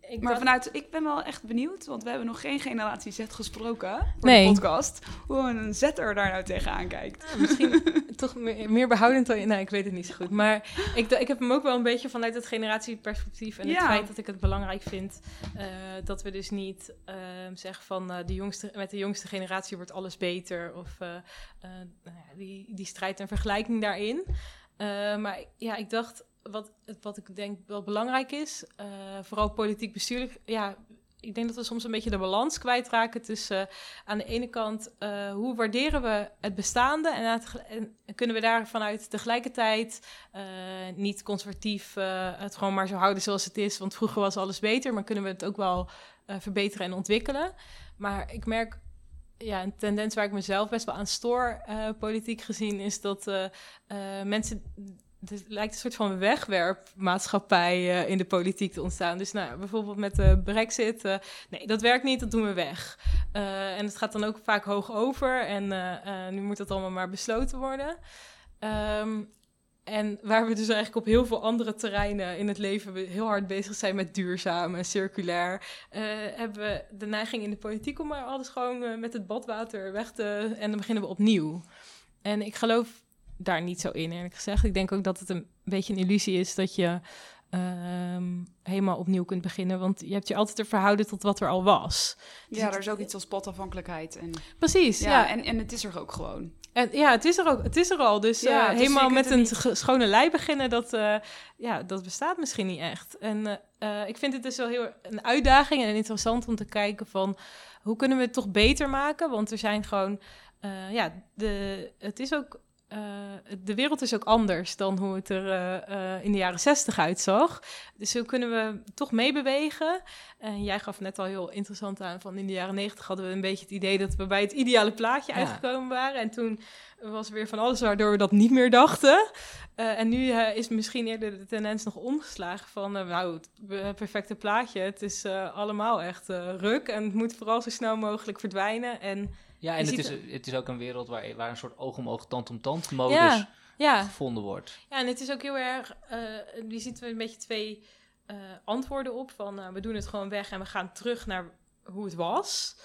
ik Maar dacht- vanuit, ik ben wel echt benieuwd, want we hebben nog geen generatie Z gesproken voor Nee. de podcast. Hoe een Z'er daar nou tegenaan kijkt. Ah, misschien toch meer, meer behoudend dan... Nee, ik weet het niet zo goed. Maar ik, ik heb hem ook wel een beetje vanuit het generatieperspectief... en het Ja. feit dat ik het belangrijk vind... eh, dat we dus niet ehm, zeggen van... eh, de jongste, met de jongste generatie wordt alles beter... of eh, eh, nou ja, die, die strijd en vergelijking daarin. Eh, maar ja, ik dacht... Wat, wat ik denk wel belangrijk is... eh, vooral politiek bestuurlijk... Ja, ik denk dat we soms een beetje de balans kwijtraken tussen eh, aan de ene kant, eh, hoe waarderen we het bestaande en, kunnen we daar vanuit tegelijkertijd niet conservatief het gewoon maar zo houden zoals het is, want vroeger was alles beter, maar kunnen we het ook wel verbeteren en ontwikkelen. Maar ik merk, ja, een tendens waar ik mezelf best wel aan stoor, politiek gezien, is dat mensen er lijkt een soort van wegwerpmaatschappij eh, in de politiek te ontstaan. Dus nou, bijvoorbeeld met de brexit. eh, nee, dat werkt niet, dat doen we weg. Eh, en het gaat dan ook vaak hoog over. En eh, eh, nu moet dat allemaal maar besloten worden. Ehm, en waar we dus eigenlijk op heel veel andere terreinen in het leven heel hard bezig zijn met duurzaam en circulair, eh, hebben we de neiging in de politiek om maar alles gewoon eh, met het badwater weg te... En dan beginnen we opnieuw. En ik geloof daar niet zo in, eerlijk gezegd. Ik denk ook dat het een beetje een illusie is dat je ehm, helemaal opnieuw kunt beginnen. Want je hebt je altijd te verhouden tot wat er al was. Dus Ja, er is ook iets als potafhankelijkheid. En, Precies, ja, ja. En, en het is er ook gewoon. En ja, het is er ook. Het is er al. Dus, Ja, eh, dus helemaal met een niet- schone lei beginnen, dat, eh, ja, dat bestaat misschien niet echt. En eh, ik vind het dus wel heel een uitdaging en interessant om te kijken van hoe kunnen we het toch beter maken? Want er zijn gewoon, ja, de, het is ook. Eh, de wereld is ook anders dan hoe het er eh, eh, in de jaren zestig uitzag. Dus hoe kunnen we toch meebewegen? En jij gaf net al heel interessant aan van in de jaren negentig hadden we een beetje het idee dat we bij het ideale plaatje Ja. uitgekomen waren. En toen was er weer van alles waardoor we dat niet meer dachten. En nu is misschien eerder de tendens nog omgeslagen van, nou, het perfecte plaatje. Het is allemaal echt ruk en het moet vooral zo snel mogelijk verdwijnen. En Ja, en het is, het is ook een wereld waar, waar een soort oog om oog, tand om tand modus ja, ja, gevonden wordt. ja, en het is ook heel erg, eh je ziet er een beetje twee eh, antwoorden op. Van, eh, we doen het gewoon weg en we gaan terug naar hoe het was.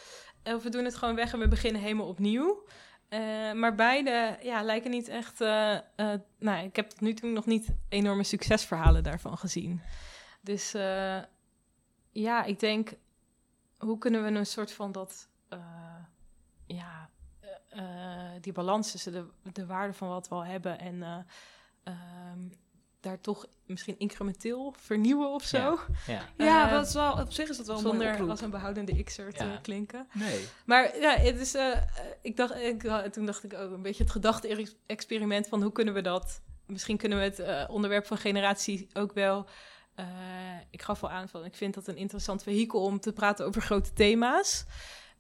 Of we doen het gewoon weg en we beginnen helemaal opnieuw. Uh, maar beide ja, lijken niet echt. Uh, uh, nou, ik heb tot nu toe nog niet enorme succesverhalen daarvan gezien. Dus ja, ik denk, hoe kunnen we een soort van dat. Ja, die balans tussen de, de waarde van wat we al hebben en. Um, daar toch misschien incrementeel vernieuwen of zo. Ja, ja. ja dat is wel, op zich is dat wel een Zonder als een behoudende x'er te klinken. Nee. Maar ja, het is, ik dacht, ik, toen dacht ik ook een beetje het gedachte-experiment van hoe kunnen we dat... Misschien kunnen we het onderwerp van generatie ook wel... Ik gaf al aan van, ik vind dat een interessant vehikel om te praten over grote thema's.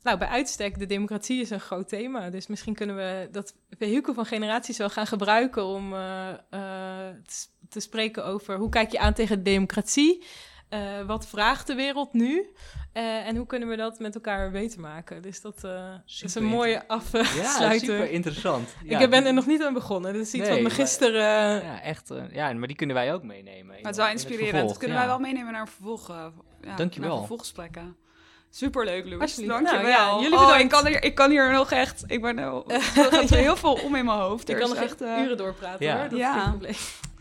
Nou, bij uitstek, de democratie is een groot thema. Dus misschien kunnen we dat vehikel van generaties wel gaan gebruiken om uh, uh, te spreken over hoe kijk je aan tegen de democratie? Uh, wat vraagt de wereld nu? Uh, en hoe kunnen we dat met elkaar beter maken? Dus dat uh, is een mooie afsluiter. Ja, super interessant. Ja, ik ben er nog niet aan begonnen. Dat is iets nee, wat me gisteren... ja, echt. ja, maar die kunnen wij ook meenemen. Maar het is wel inspirerend. Dat kunnen wij wel meenemen naar een vervolg, ja, Dankjewel. Naar vervolggesprekken. Superleuk, Louis. Dankjewel. Nou, ja, jullie oh, ik, kan hier, ik kan hier nog echt... Ik ben er gaat heel veel om in mijn hoofd. Ik kan nog echt uren doorpraten, ja. hoor. Dat ja. is geen probleem.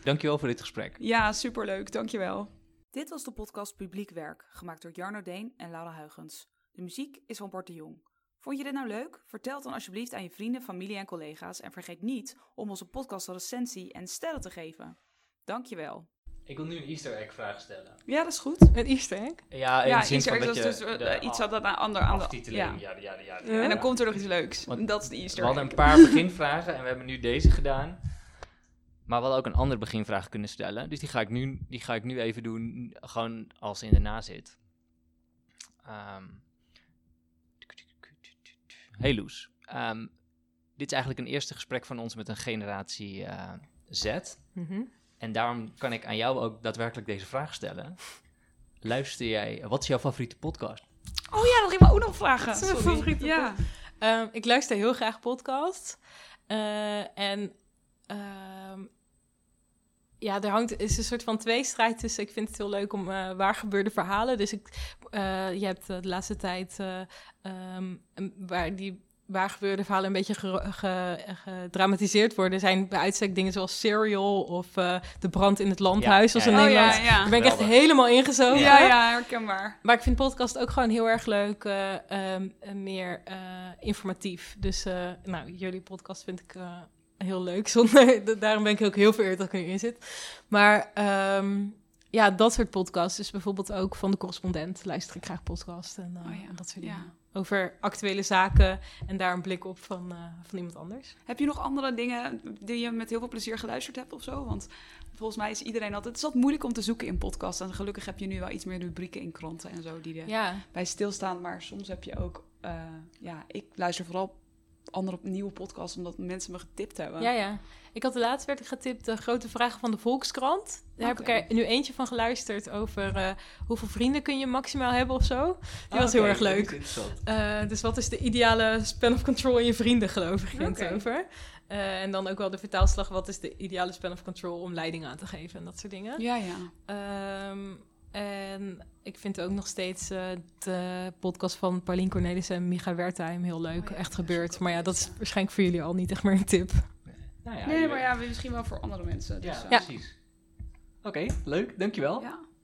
Dankjewel voor dit gesprek. Ja, superleuk. Dankjewel. Dit was de podcast Publiek Werk, gemaakt door Jarno Deen en Laura Huigens. De muziek is van Bart de Jong. Vond je dit nou leuk? Vertel het dan alsjeblieft aan je vrienden, familie en collega's. En vergeet niet om onze podcast een recensie en sterren te geven. Dankjewel. Ik wil nu een Easter egg vraag stellen. Ja, dat is goed. Een Easter egg? Ja, in ja, de zin Easter egg is dus uh, iets wat een ander aan de ja. Ja, ja, ja, En dan komt er nog iets leuks. Want dat is de Easter egg. We hadden een paar beginvragen en we hebben nu deze gedaan. Maar we hadden ook een andere beginvraag kunnen stellen. Dus die ga ik nu, die ga ik nu even doen, gewoon als in de nazit. Um, hey Loes. Um, dit is eigenlijk een eerste gesprek van ons met een generatie uh, Z. Mm -hmm. En daarom kan ik aan jou ook daadwerkelijk deze vraag stellen. Luister jij, wat is jouw favoriete podcast? Oh ja, dat ging me ook nog vragen. Wat is mijn favoriete ja. Um, ik luister heel graag podcasts. Uh, en um, ja, er hangt is een soort van tweestrijd tussen. Ik vind het heel leuk om uh, waar gebeurde verhalen. Dus ik, uh, je hebt de laatste tijd um, waar die waar gebeurde verhalen een beetje gedramatiseerd worden, zijn bij uitstek dingen zoals Serial of uh, De Brand in het Landhuis. Ja, als Nederlands. Oh, ja, Daar ben ik echt helemaal ingezogen. Ja, ja, herkenbaar. Maar ik vind podcast ook gewoon heel erg leuk, uh, um, meer uh, informatief. Dus nou, jullie podcast vind ik heel leuk. Zonder, daarom ben ik ook heel vereerd dat ik erin zit. Maar um, ja, dat soort podcasts. Dus bijvoorbeeld ook van de correspondent luister ik graag podcast en oh, dat soort dingen over actuele zaken en daar een blik op van, uh, van iemand anders. Heb je nog andere dingen die je met heel veel plezier geluisterd hebt of zo? Want volgens mij is iedereen altijd... Het is altijd moeilijk om te zoeken in podcasts. En gelukkig heb je nu wel iets meer rubrieken in kranten en zo die er ja. bij stilstaan. Maar soms heb je ook... Uh, ja, ik luister vooral andere nieuwe podcasts omdat mensen me getipt hebben. Ja, ja. Ik had de laatst werd ik getipt de grote vragen van de Volkskrant. Daar heb ik er nu eentje van geluisterd over uh, hoeveel vrienden kun je maximaal hebben of zo. Die was heel erg leuk. Uh, dus wat is de ideale span of control in je vrienden, geloof ik, ging okay. het over. Uh, en dan ook wel de vertaalslag, wat is de ideale span of control om leiding aan te geven en dat soort dingen. Ja, ja. Um, en ik vind ook nog steeds uh, de podcast van Paulien Cornelissen en Micha Wertheim heel leuk. Oh ja, echt gebeurd. Maar ja, dat is waarschijnlijk voor jullie al niet echt meer een tip. Nou ja, nee, maar ja, misschien wel voor andere mensen. Dus, ja, ja, precies. Oké, okay, leuk. Dankjewel. Ja.